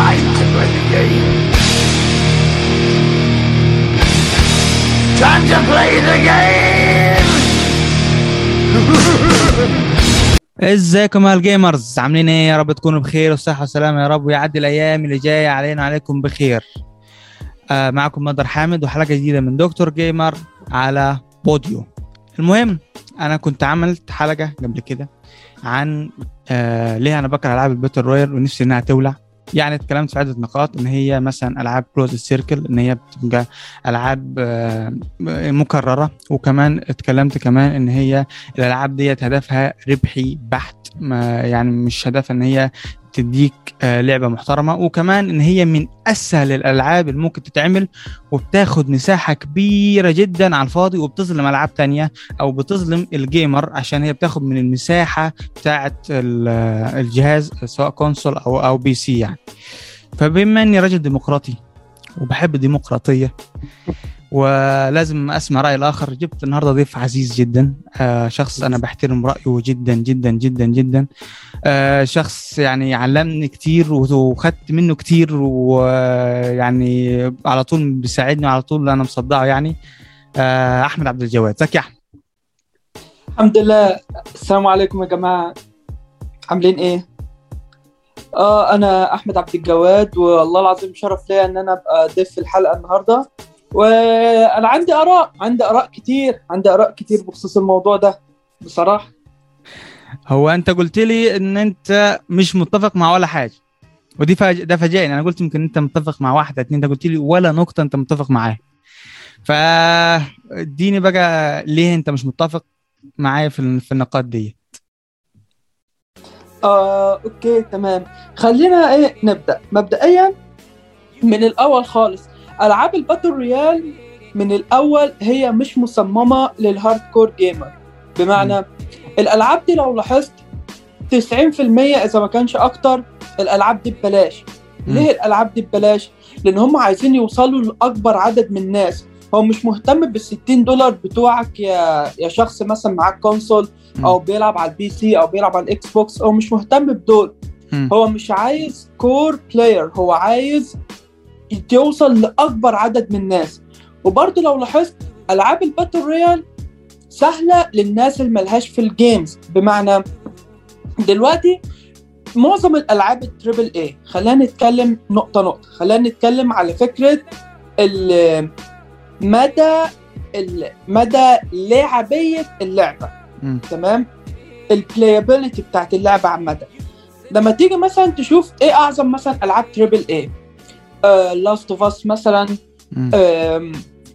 Time to play the game. Time to play the game. ازيكم يا ال gamers عاملين إيه يا رب تكونوا بخير وصحة وسلامة يا رب ويعدي الأيام اللي جاية علينا وعليكم بخير آه معكم مدر حامد وحلقة جديدة من دكتور gamer على بوديو المهم أنا كنت عملت حلقة قبل كده عن آه ليه أنا بكره ألعاب ال battle royale ونفسي إنها تولع يعني اتكلمت في عدة نقاط إن هي مثلا ألعاب closed circle إن هي بتبقى ألعاب آه، مكررة. وكمان اتكلمت كمان إن هي الألعاب ديت هدفها ربحي بحت ما يعني مش هدفها إن هي تديك آه، لعبة محترمة. وكمان إن هي من أسهل الألعاب اللي ممكن تتعمل وبتاخد مساحة كبيرة جدا على الفاضي وبتظلم ألعاب تانية أو بتظلم ال gamer عشان هي بتاخد من المساحة بتاعه آه، الجهاز سواء console أو أو PC يعني. فبما إني راجل ديمقراطي وبحب الديمقراطية ولازم أسمع رأي الآخر. جبت النهارده ضيف عزيز جدا. آه شخص أنا بحترم رأيه جدا جدا جدا جدا. آه شخص يعني علمني كتير وخدت منه كتير ويعني على طول بيساعدني وعلى طول أنا مصدعه يعني. آه أحمد عبد الجواد. ازيك يا أحمد. الحمد لله. السلام عليكم يا جماعة. عاملين إيه؟ آه أنا أحمد عبد الجواد والله العظيم شرف ليا إن أنا أبقى ضيف في الحلقة النهاردة. وأنا عندي آراء عندي آراء كتير عندي آراء كتير بخصوص الموضوع ده بصراحة. هو أنت قلت لي إن أنت مش متفق مع ولا حاجة. ودي فاج... ده فاجئني. أنا قلت يمكن أنت متفق مع واحدة اتنين انت قلت لي ولا نقطة أنت متفق معاها. فاديني بقى ليه أنت مش متفق معايا في في النقاط دي. آه okay تمام. خلينا إيه نبدأ. مبدئيا من الأول خالص ألعاب ال battle royale من الأول هي مش مصممة لل hardcore gamer. بمعنى الألعاب دي لو لاحظت 90% إذا ما كانش أكتر الألعاب دي ببلاش. ليه الألعاب دي ببلاش؟ لأن هم عايزين يوصلوا لأكبر عدد من الناس. هو مش مهتم بال 60 دولار بتوعك يا يا شخص مثلا معاك console أو بيلعب على ال PC أو بيلعب على ال Xbox. هو مش مهتم بدول. هو مش عايز core player هو عايز يوصل لأكبر عدد من الناس. وبرضه لو لاحظت ألعاب ال battle royale سهلة للناس اللي ملهاش في ال games بمعنى دلوقتي معظم الألعاب ال triple A خلينا نتكلم نقطة نقطة. خلينا نتكلم على فكرة مدى مدى لعبية اللعبة. مم. تمام؟ ال playability بتاعت اللعبة عامة. لما تيجي مثلا تشوف إيه أعظم مثلا ألعاب triple A Last of Us مثلا.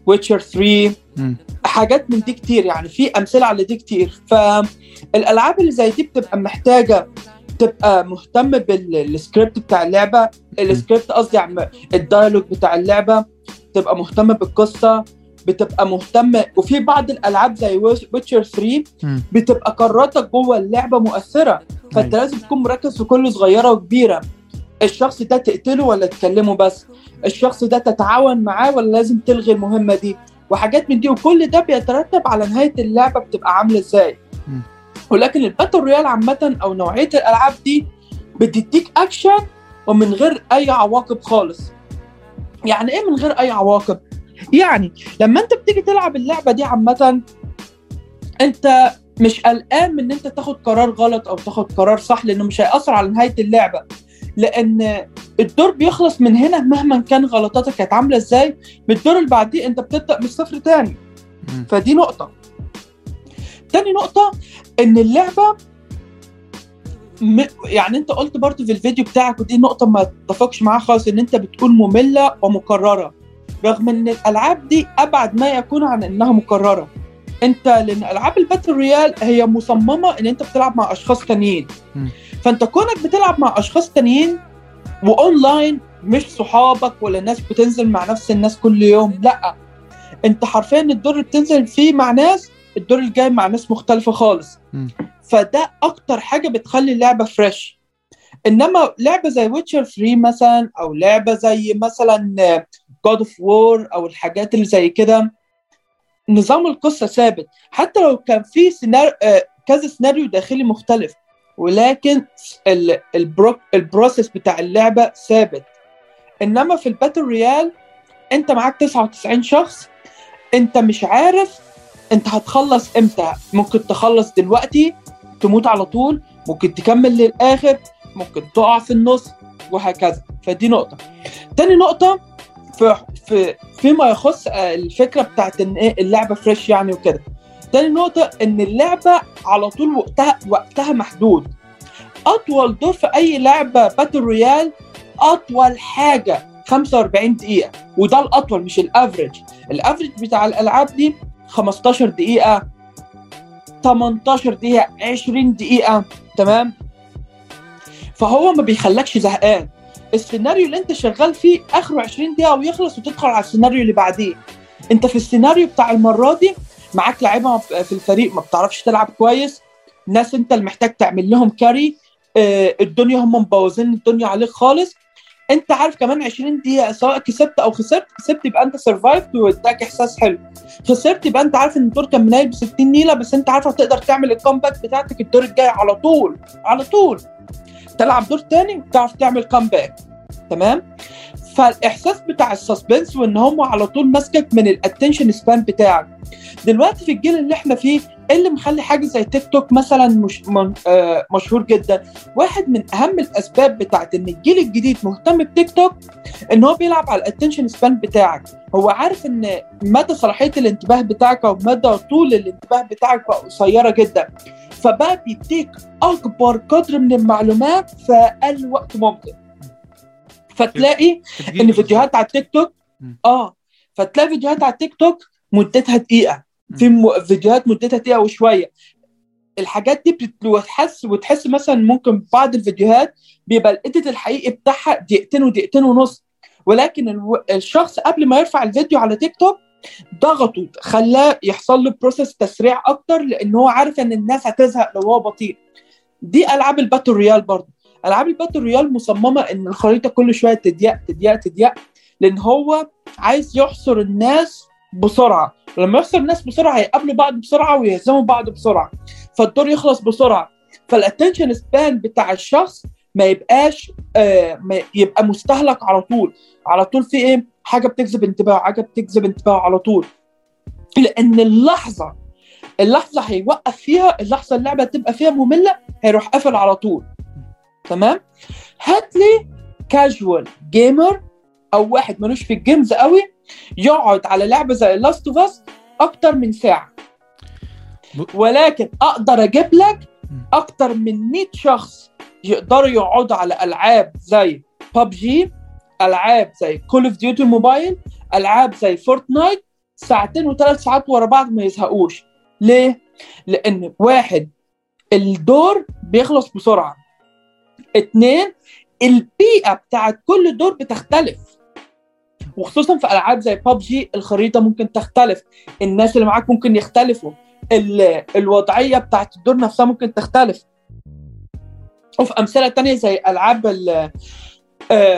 Witcher 3 مم. حاجات من دي كتير يعني في أمثلة على دي كتير فالالعاب اللي زي دي بتبقى محتاجة تبقى مهتم بالسكريبت بتاع اللعبة السكريبت قصدي عم ال dialogue بتاع اللعبة تبقى مهتم بالقصة بتبقى مهتم وفي بعض الألعاب زي Witcher 3 مم. بتبقى قراراتك جوه اللعبة مؤثرة فأنت أيوة. لازم تكون مركز في كل صغيرة وكبيرة الشخص ده تقتله ولا تكلمه بس؟ الشخص ده تتعاون معاه ولا لازم تلغي المهمة دي؟ وحاجات من دي وكل ده بيترتب على نهاية اللعبة بتبقى عاملة إزاي. ولكن ال battle royale عامة أو نوعية الألعاب دي بتديك أكشن ومن غير أي عواقب خالص. يعني إيه من غير أي عواقب؟ يعني لما أنت بتيجي تلعب اللعبة دي عامة أنت مش قلقان من إن أنت تاخد قرار غلط أو تاخد قرار صح لأنه مش هيأثر على نهاية اللعبة. لأن الدور بيخلص من هنا مهما كان غلطاتك كانت عاملة إزاي من الدور اللي بعديه أنت بتبدأ من الصفر تاني. فدي نقطة. تاني نقطة إن اللعبة م... يعني أنت قلت برضه في الفيديو بتاعك ودي نقطة ما اتفقش معاها خالص إن أنت بتقول مملة ومكررة. رغم إن الألعاب دي أبعد ما يكون عن إنها مكررة. أنت لأن ألعاب ال battle royale هي مصممة إن أنت بتلعب مع أشخاص تانيين. فانت كونك بتلعب مع أشخاص تانيين وأونلاين مش صحابك ولا ناس بتنزل مع نفس الناس كل يوم لأ. أنت حرفيا الدور اللي بتنزل فيه مع ناس الدور الجاي مع ناس مختلفة خالص. فده أكتر حاجة بتخلي اللعبة fresh إنما لعبة زي Witcher 3 مثلا أو لعبة زي مثلا God of War أو الحاجات اللي زي كده نظام القصة ثابت. حتى لو كان في سيناريو كذا سيناريو داخلي مختلف. ولكن ال- ال pro- ال process بتاع اللعبة ثابت. إنما في ال battle royale أنت معاك 99 شخص أنت مش عارف أنت هتخلص إمتى. ممكن تخلص دلوقتي تموت على طول ممكن تكمل للآخر ممكن تقع في النص وهكذا. فدي نقطة. تاني نقطة في في فيما يخص آه، الفكرة بتاعت إن إيه اللعبة fresh يعني وكده. تاني نقطة إن اللعبة على طول وقتها وقتها محدود. أطول دور في أي لعبة battle royale أطول حاجة 45 دقيقة. وده الأطول مش ال average. ال average بتاع الألعاب دي 15 دقيقة 18 دقيقة 20 دقيقة تمام؟ فهو ما بيخلكش زهقان. السيناريو اللي أنت شغال فيه اخره 20 دقيقة ويخلص وتدخل على السيناريو اللي بعديه. أنت في السيناريو بتاع المرة دي معاك لعيبة في الفريق ما بتعرفش تلعب كويس. ناس انت اللي محتاج تعمل لهم carry. آه الدنيا هم مبوظين الدنيا عليك خالص. انت عارف كمان 20 دقيقة سواء كسبت أو خسرت كسبت يبقى انت survived واداك إحساس حلو. خسرت يبقى انت عارف إن الدور كان منايل ب 60 نيلة بس انت عارف هتقدر تعمل ال comeback بتاعتك الدور الجاي على طول على طول. تلعب دور تاني وتعرف تعمل comeback تمام؟ فالإحساس بتاع ال suspense وإن هم على طول ماسكك من ال attention span بتاعك. دلوقتي في الجيل اللي إحنا فيه إيه اللي مخلي حاجة زي تيك توك مثلا مش من آه مشهور جدا؟ واحد من أهم الأسباب بتاعت إن الجيل الجديد مهتم بتيك توك إن هو بيلعب على ال attention span بتاعك. هو عارف إن مدى صلاحية الانتباه بتاعك أو مدى طول الانتباه بتاعك بقى قصيرة جدا. فبقى بيديك أكبر قدر من المعلومات في أقل وقت ممكن. فتلاقي إن فيديوهات على التيك توك آه فتلاقي فيديوهات على التيك توك مدتها دقيقة. في م... فيديوهات مدتها دقيقة وشوية. الحاجات دي بتحس وتحس مثلا ممكن بعض الفيديوهات بيبقى ال edit الحقيقي بتاعها دقيقتين ودقيقتين ونص. ولكن ألو... الشخص قبل ما يرفع الفيديو على تيك توك ضغطه خلاه يحصل له process تسريع أكتر لأن هو عارف إن الناس هتزهق لو هو بطيء. دي ألعاب ال battle royale برضه. ألعاب ال battle royale مصممة إن الخريطة كل شوية تضيق تضيق تضيق لأن هو عايز يحصر الناس بسرعة. ولما يحصر الناس بسرعة هيقابلوا بعض بسرعة ويهزموا بعض بسرعة. فالدور يخلص بسرعة. فالاتنشن سبان بتاع الشخص ما يبقاش آه ما يبقى مستهلك على طول. على طول في إيه؟ حاجة بتجذب انتباهه حاجة بتجذب انتباهه على طول. لأن اللحظة اللحظة هيوقف فيها اللحظة اللعبة تبقى فيها مملة هيروح قافل على طول. تمام؟ هات لي casual gamer أو واحد ملوش في ال games قوي يقعد على لعبة زي Last of Us أكتر من ساعة. ولكن أقدر أجيب لك أكتر من 100 شخص يقدروا يقعدوا على ألعاب زي ببجي ألعاب زي Call of Duty Mobile ألعاب زي Fortnite ساعتين وثلاث ساعات ورا بعض ما يزهقوش. ليه؟ لأن واحد الدور بيخلص بسرعة. اتنين البيئة بتاعت كل دور بتختلف. وخصوصا في ألعاب زي ببجي الخريطة ممكن تختلف. الناس اللي معاك ممكن يختلفوا. الوضعية بتاعت الدور نفسها ممكن تختلف. وفي أمثلة تانية زي ألعاب ال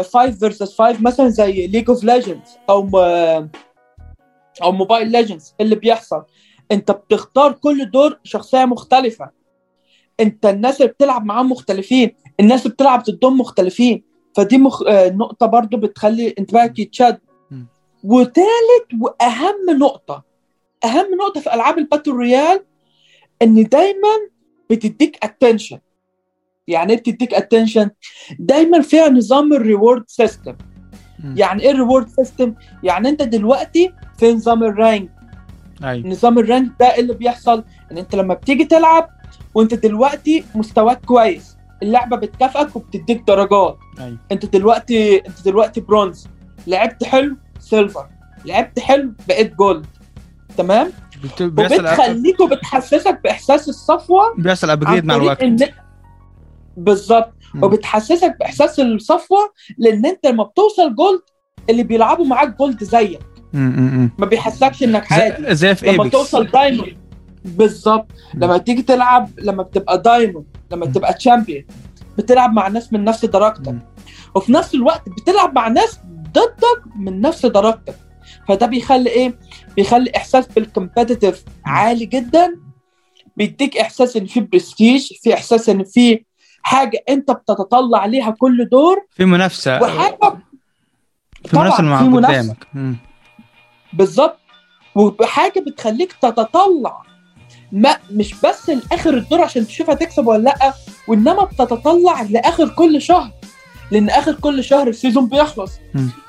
5 versus 5 مثلا زي League of Legends أو أو Mobile Legends اللي بيحصل. أنت بتختار كل دور شخصية مختلفة. أنت الناس اللي بتلعب معاهم مختلفين. الناس اللي بتلعب ضدهم مختلفين. فدي مخ... نقطة برضو بتخلي انتباهك يتشد. وثالث وأهم نقطة أهم نقطة في ألعاب ال battle royale إن دايما بتديك attention يعني إيه بتديك attention دايما فيها نظام ال reward system يعني إيه ال reward system يعني أنت دلوقتي في نظام ال rank. أيوه. نظام ال rank ده اللي بيحصل؟ إن أنت لما بتيجي تلعب وأنت دلوقتي مستواك كويس. اللعبة بتكافئك وبتديك درجات. أيوه. أنت دلوقتي أنت دلوقتي برونز. لعبت حلو silver لعبت حلو بقيت gold تمام؟ بت- وبتخليك وبتحسسك بإحساس الصفوة بيحصل upgrade مع الوقت. إن... بالظبط. وبتحسسك بإحساس الصفوة لأن أنت لما بتوصل gold اللي بيلعبوا معاك gold زيك. ما بيحسكش إنك عادي. زي- في لما توصل diamond بالظبط. لما تيجي تلعب لما بتبقى diamond لما. تبقى champion بتلعب مع ناس من نفس درجتك. وفي نفس الوقت بتلعب مع ناس ضدك من نفس درجتك فده بيخلي إيه؟ بيخلي إحساس بال competitive عالي جدا. بيديك إحساس إن في برستيج في إحساس إن في حاجة أنت بتتطلع ليها كل دور. في منافسة. وحاجه في منافسة مع قدامك. بالظبط. وحاجة بتخليك تتطلع ما مش بس لآخر الدور عشان تشوف هتكسب ولا لأ وإنما بتتطلع لآخر كل شهر. لأن آخر كل شهر ال season بيخلص.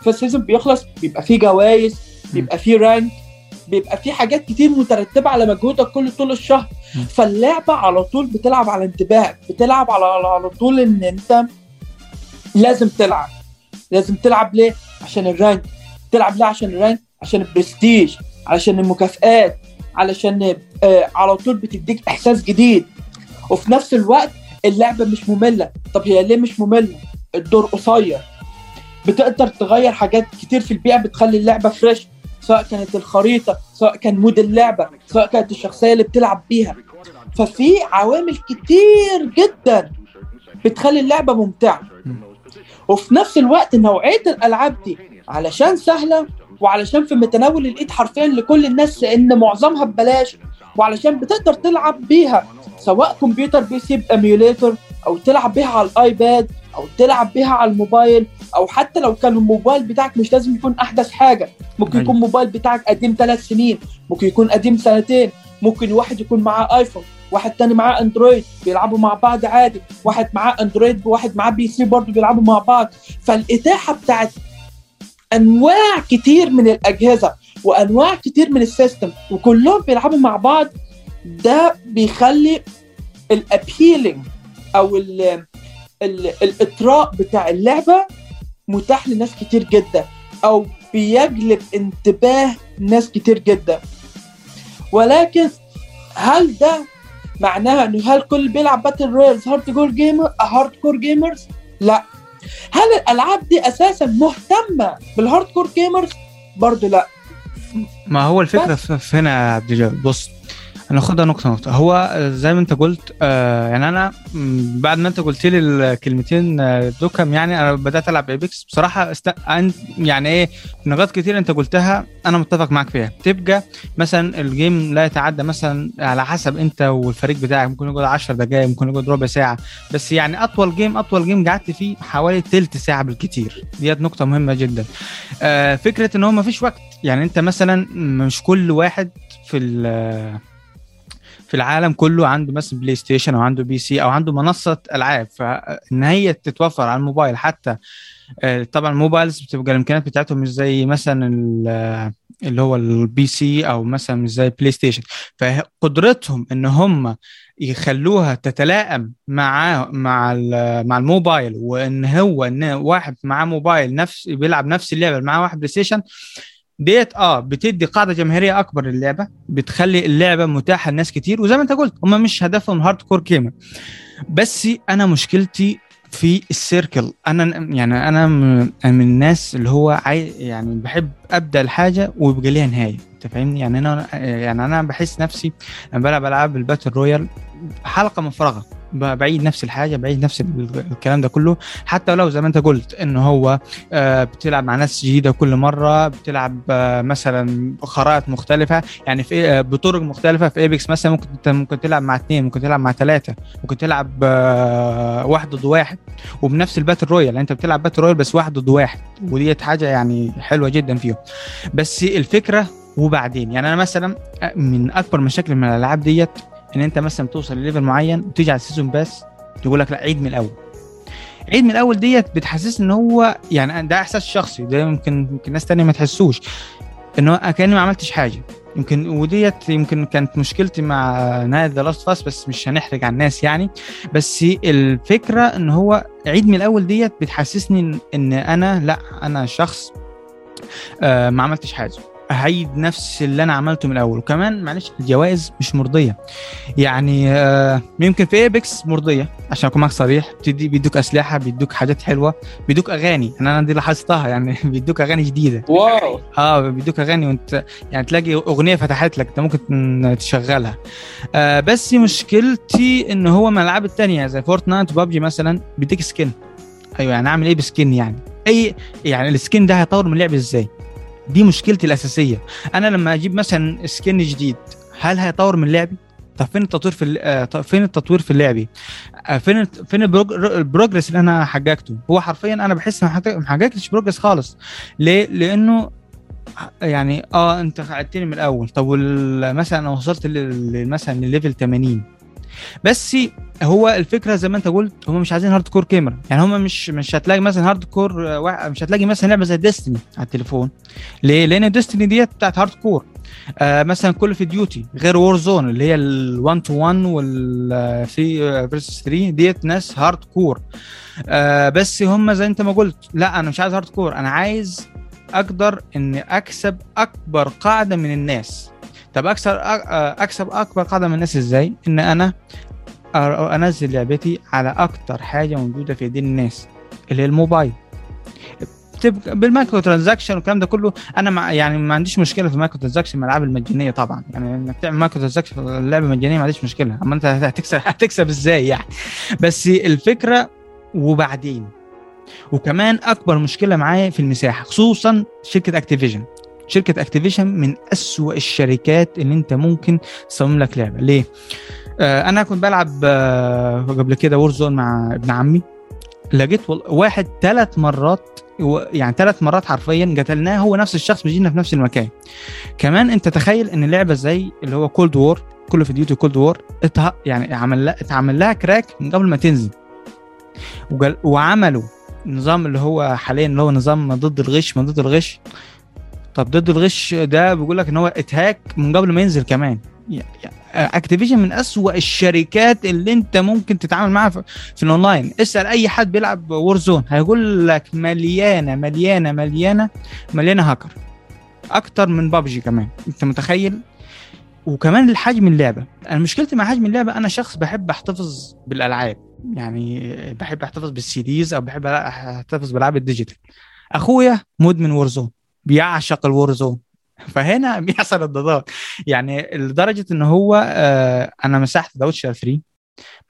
فال season بيخلص بيبقى فيه جوائز بيبقى فيه rank بيبقى فيه حاجات كتير مترتبة على مجهودك كل طول الشهر. فاللعبة على طول بتلعب على انتباهك بتلعب على على طول إن أنت لازم تلعب. لازم تلعب ليه؟ عشان ال rank تلعب ليه عشان ال rank عشان البرستيج علشان المكافآت علشان على طول بتديك إحساس جديد. وفي نفس الوقت اللعبة مش مملة. طب هي ليه مش مملة؟ الدور قصير. بتقدر تغير حاجات كتير في البيئة بتخلي اللعبة fresh سواء كانت الخريطة سواء كان mode اللعبة سواء كانت الشخصية اللي بتلعب بيها. ففي عوامل كتير جدا بتخلي اللعبة ممتعة. وفي نفس الوقت نوعية الألعاب دي علشان سهلة وعلشان في متناول الإيد حرفيا لكل الناس لأن معظمها ببلاش وعلشان بتقدر تلعب بيها سواء كمبيوتر PC ب emulator أو تلعب بيها على ال iPad أو تلعب بيها على الموبايل أو حتى لو كان الموبايل بتاعك مش لازم يكون أحدث حاجة ممكن أيوة. يكون موبايل بتاعك قديم ثلاث سنين ممكن يكون قديم سنتين ممكن واحد يكون معاه iPhone واحد تاني معاه Android بيلعبوا مع بعض عادي واحد معاه Android وواحد معاه PC برضه بيلعبوا مع بعض فالإتاحة بتاعت أنواع كتير من الأجهزة وأنواع كتير من ال system وكلهم بيلعبوا مع بعض ده بيخلي ال appealing أو ال ال الإطراء بتاع اللعبة متاح لناس كتير جدا أو بيجلب انتباه ناس كتير جدا ولكن هل ده معناها إنه هل كل بيلعب battle royales hardcore gamer hardcore gamers؟ لا هل الألعاب دي أساسا مهتمة بال hardcore gamers؟ برضه لا ما هو الفكرة في في هنا يا عبد الجلال بص هناخدها نقطة نقطة. هو زي ما أنت قلت آه يعني أنا بعد ما أنت قلت لي الكلمتين آه، دوكم يعني أنا بدأت ألعب Apex. بصراحة است... عن- يعني إيه نقاط كتير أنت قلتها أنا متفق معاك فيها. تبقى مثلا ال game لا يتعدى مثلا على حسب أنت والفريق بتاعك. ممكن يقعد 10 دقائق ممكن يقعد ربع ساعة. بس يعني أطول game أطول game قعدت فيه حوالي تلت ساعة بالكتير. ديت نقطة مهمة جدا. آه فكرة إن هو ما فيش وقت. يعني أنت مثلا مش كل واحد في في العالم كله عنده مثلا PlayStation أو عنده PC أو عنده منصة ألعاب فإن هي تتوفر على الموبايل حتى آه، طبعا ال mobiles بتبقى الإمكانيات بتاعتهم مش زي مثلا ال- اللي هو ال PC أو مثلا مش زي PlayStation. فقدرتهم إن هم يخلوها تتلائم مع مع مع الموبايل وإن هو إن واحد معاه موبايل نفس بيلعب نفس اللعبة معاه واحد PlayStation ديت آه بتدي قاعدة جماهيرية أكبر للعبة بتخلي اللعبة متاحة لناس كتير وزي ما أنت قلت هم مش هدفهم hardcore gamer بس أنا مشكلتي في ال circle أنا يعني أنا من الناس اللي هو عاي يعني بحب أبدأ الحاجة ويبقى ليها نهاية. أنت فاهمني؟ يعني أنا يعني أنا بحس نفسي لما بلعب ألعاب ال battle royale حلقة مفرغة. بعيد نفس الحاجة بعيد نفس ال- الكلام ده كله. حتى لو زي ما انت قلت إن هو آه، بتلعب مع ناس جديدة كل مرة بتلعب آه، مثلا خرائط مختلفة. يعني في آه، بطرق مختلفة. في Apex مثلا ممكن ممكن تلعب مع اثنين ممكن تلعب مع ثلاثة ممكن تلعب واحد ضد واحد. وبنفس ال battle royale. يعني انت بتلعب battle royale بس واحد ضد واحد. وديت حاجة يعني حلوة جدا فيهم. بس الفكرة وبعدين يعني أنا مثلا من أكبر مشاكل من الألعاب ديت إن أنت مثلا توصل لل level معين وتيجي على ال season pass تقول لك لا عيد من الأول. عيد من الأول ديت بتحسسني إن هو يعني ده إحساس شخصي ده يمكن يمكن ناس تانية ما تحسوش. إن هو كاني ما عملتش حاجة. يمكن وديت يمكن كانت مشكلتي مع نهاية The Last of Us بس مش هنحرق على الناس يعني. بس الفكرة إن هو عيد من الأول ديت بتحسسني إن أنا لا أنا شخص آه ما عملتش حاجة. هعيد نفس اللي أنا عملته من الأول. وكمان معلش الجوائز مش مرضية. يعني آه يمكن في Apex مرضية عشان أكون معاك صريح. بتدي بيدوك أسلحة بيدوك حاجات حلوة بيدوك أغاني. أنا دي لاحظتها يعني بيدوك أغاني جديدة. wow. آه بيدوك أغاني وأنت يعني تلاقي أغنية فتحت لك أنت ممكن تشغلها. آه بس مشكلتي إن هو من الألعاب التانية زي Fortnite وبابجي مثلا بيديك skin أيوه يعني أعمل إيه ب skin يعني؟ أي يعني ال skin ده هيطور من اللعبه إزاي؟ دي مشكلتي الأساسية. أنا لما أجيب مثلا skin جديد هل هيطور من لعبي؟ طب فين التطوير في آه، فين التطوير في اللعبه آه، فين فين ال prog- ال progress اللي أنا حققته؟ هو حرفيا أنا بحس ما حققتش progress خالص. ليه؟ لأنه يعني آه أنت قعدتني من الأول. طب مثلا أنا وصلت مثلا لل level 80 بس هو الفكرة زي ما انت قلت هم مش عايزين hardcore gamer يعني هم مش مش هتلاقي مثلا hardcore آه، وا- مش هتلاقي مثلا لعبة زي Destiny على التليفون. ليه؟ لأن Destiny ديت بتاعت hardcore آه مثلا Call of Duty غير Warzone اللي هي ال1 to 1 وال 3 versus 3 ديت ناس hardcore آه بس هم زي انت ما قلت لا أنا مش عايز hardcore أنا عايز أقدر إني أكسب أكبر قاعدة من الناس. طب اكسب اكسب أكبر قاعدة من الناس إزاي؟ إن أنا أنزل لعبتي على أكتر حاجة موجودة في ايدين الناس اللي هي الموبايل. بال micro transaction والكلام ده كله أنا مع يعني ما عنديش مشكلة في ال micro transaction الالعاب المجانية طبعا. يعني إنك تعمل micro transaction في اللعبة مجانيه ما عنديش مشكلة. أما أنت هتكسب هتكسب إزاي يعني؟ بس الفكرة وبعدين. وكمان أكبر مشكلة معايا في المساحة خصوصا شركة اكتيفيجن شركة اكتيفيجن من أسوأ الشركات اللي أنت ممكن تصمم لك لعبة. ليه؟ آه أنا كنت بلعب آه قبل كده وورزون مع ابن عمي. لقيت واحد ثلاث مرات يعني ثلاث مرات حرفيا قتلناه هو نفس الشخص بيجينا في نفس المكان. كمان أنت تخيل إن لعبة زي اللي هو كولد وور كول اوف ديوتي كولد وور يعني عمل لها اتعمل لها crack من قبل ما تنزل. وعملوا نظام اللي هو حاليا اللي هو نظام ضد الغش ما ضد الغش. طب ضد الغش ده بيقول لك إن هو إت hack من قبل ما ينزل كمان. اكتيفيجن من أسوأ الشركات اللي أنت ممكن تتعامل معاها في, الأونلاين. اسأل أي حد بيلعب وور زون هيقول لك مليانة مليانة مليانة مليانة هاكر أكتر من بابجي كمان. أنت متخيل؟ وكمان الحجم اللعبة. أنا مشكلتي مع حجم اللعبة أنا شخص بحب أحتفظ بالألعاب. يعني بحب أحتفظ بال CDs أو بحب أحتفظ بالالعاب ال digital. أخويا مدمن وورزون بيعشق الوورزون فهنا بيحصل الضغط. يعني لدرجة ان هو آه أنا مسحت ذا ويتشر 3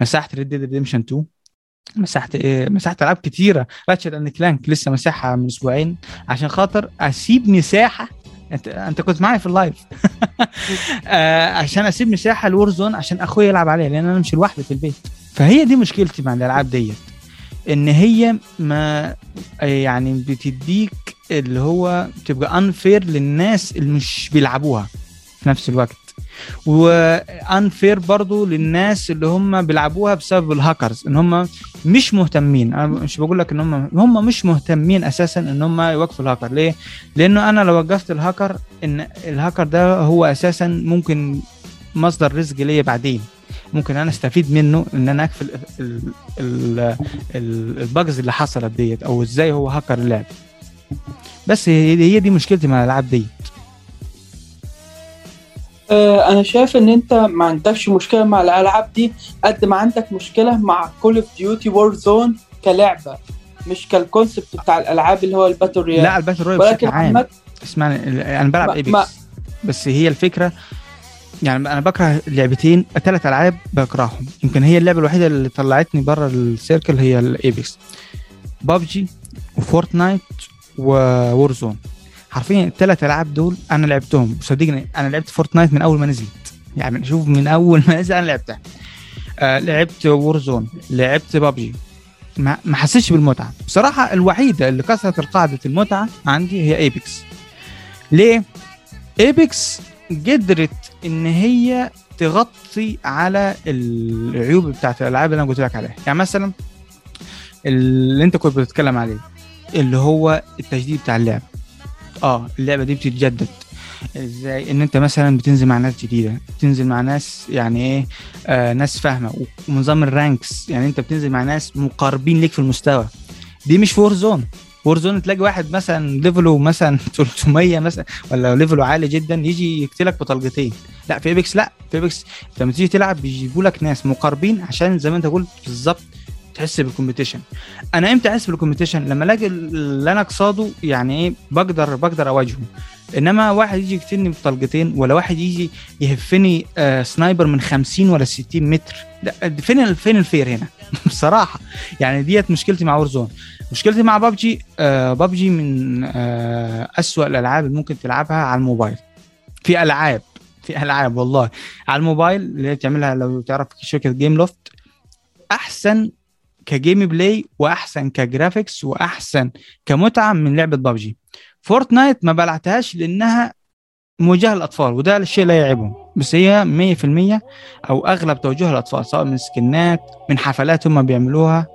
مسحت ريد ديد ريديمشن 2 مسحت إيه مسحت ألعاب كتيرة. راتشت اند كلانك لسه مساحه من أسبوعين عشان خاطر أسيب مساحة. أنت أنت كنت معي في ال live. آه عشان أسيب مساحة لوور زون عشان اخويا يلعب عليها لأن أنا مش لوحدي في البيت. فهي دي مشكلتي مع الألعاب ديت. إن هي ما يعني بتديك اللي هو تبقى unfair للناس اللي مش بيلعبوها في نفس الوقت. و unfair برضو للناس اللي هم بيلعبوها بسبب الهاكرز إن هم مش مهتمين. أنا مش بقول لك إن هم هم مش مهتمين أساسا إن هم يوقفوا الهاكر ليه؟ لأنه أنا لو وقفت الهاكر إن الهاكر ده هو أساسا ممكن مصدر رزق ليا بعدين. ممكن أنا أستفيد منه إن أنا أقفل ال bugs اللي حصلت ديت أو إزاي هو هاكر اللعب. بس هي دي مشكلتي مع الألعاب دي آه أنا شايف إن أنت ما عندكش مشكلة مع الألعاب دي قد ما عندك مشكلة مع كول اوف ديوتي وور زون كلعبة مش كال concept بتاع الألعاب اللي هو ال battle royale لا ال battle royale بشكل عام. اسمعني أنا بلعب ايبكس بس هي الفكرة يعني أنا بكره لعبتين ثلاث ألعاب بكرههم. يمكن هي اللعبة الوحيدة اللي طلعتني بره ال circle هي الايبكس بابجي وفورتنايت وورزون حرفيا الثلاث ألعاب دول أنا لعبتهم. صدقني أنا لعبت فورتنايت من أول ما نزلت. يعني شوف من أول ما نزل أنا لعبتها. آه لعبت وورزون لعبت بابجي ما ما حسيتش بالمتعة. بصراحة الوحيدة اللي كسرت القاعدة المتعة عندي هي ايبكس ليه؟ ايبكس قدرت إن هي تغطي على العيوب بتاعت الألعاب اللي أنا قلت لك عليها. يعني مثلا اللي أنت كنت بتتكلم عليه اللي هو التجديد بتاع اللعبه آه اللعبة دي بتتجدد. إزاي؟ إن أنت مثلا بتنزل مع ناس جديدة بتنزل مع ناس يعني إيه آه ناس فاهمة ونظام ال ranks يعني أنت بتنزل مع ناس مقاربين ليك في المستوى. دي مش وور زون وور زون تلاقي واحد مثلا level ه مثلا 300 مثلا ولا level ه عالي جدا يجي يقتلك بطلقتين. لا في إيبكس لا في إيبكس. لما تيجي تلعب بيجيبوا لك ناس مقاربين عشان زي ما أنت قلت بالظبط تحس بال competition أنا إمتى أحس بال competition لما ألاقي اللي أنا قصاده يعني إيه بقدر بقدر أواجهه. إنما واحد يجي يقتلني بطلقتين ولا واحد يجي يهفني آه sniper من 50 ولا 60 متر. فين فين ال fair هنا؟ بصراحة. يعني ديت مشكلتي مع وورزون. مشكلتي مع ببجي آه ببجي من آه أسوأ الألعاب اللي ممكن تلعبها على الموبايل. في ألعاب في ألعاب والله. على الموبايل اللي هي تعملها لو تعرف شركة جيم لوفت أحسن ك gameplay وأحسن ك graphics وأحسن كمتعة من لعبة ببجي فورتنايت ما لعبتهاش لأنها موجهة للأطفال وده الشيء لا يعيبهم. بس هي 100% أو أغلب توجهها للأطفال سواء من سكنات من حفلات هم بيعملوها.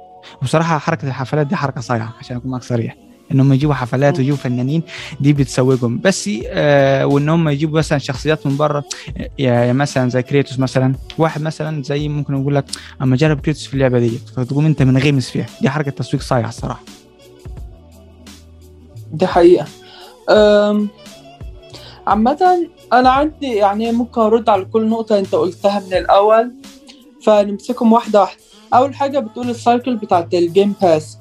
وبصراحه حركة الحفلات دي حركة صايعة عشان أكون معك صريح. إنهم يجيبوا حفلات ويجيبوا فنانين دي بتسوقهم. بس آه وإن هم يجيبوا مثلا شخصيات من بره يا مثلا زي كريتوس مثلا. واحد مثلا زي ممكن يقول لك أما جرب كريتوس في اللعبة دي فتقوم أنت منغمس فيها دي حركة تسويق صايعة الصراحة. دي حقيقة. أم، عامة أنا عندي يعني ممكن أرد على كل نقطة أنت قلتها من الأول فنمسكهم واحدة واحدة. أول حاجة بتقول ال cycle بتاعت ال game pass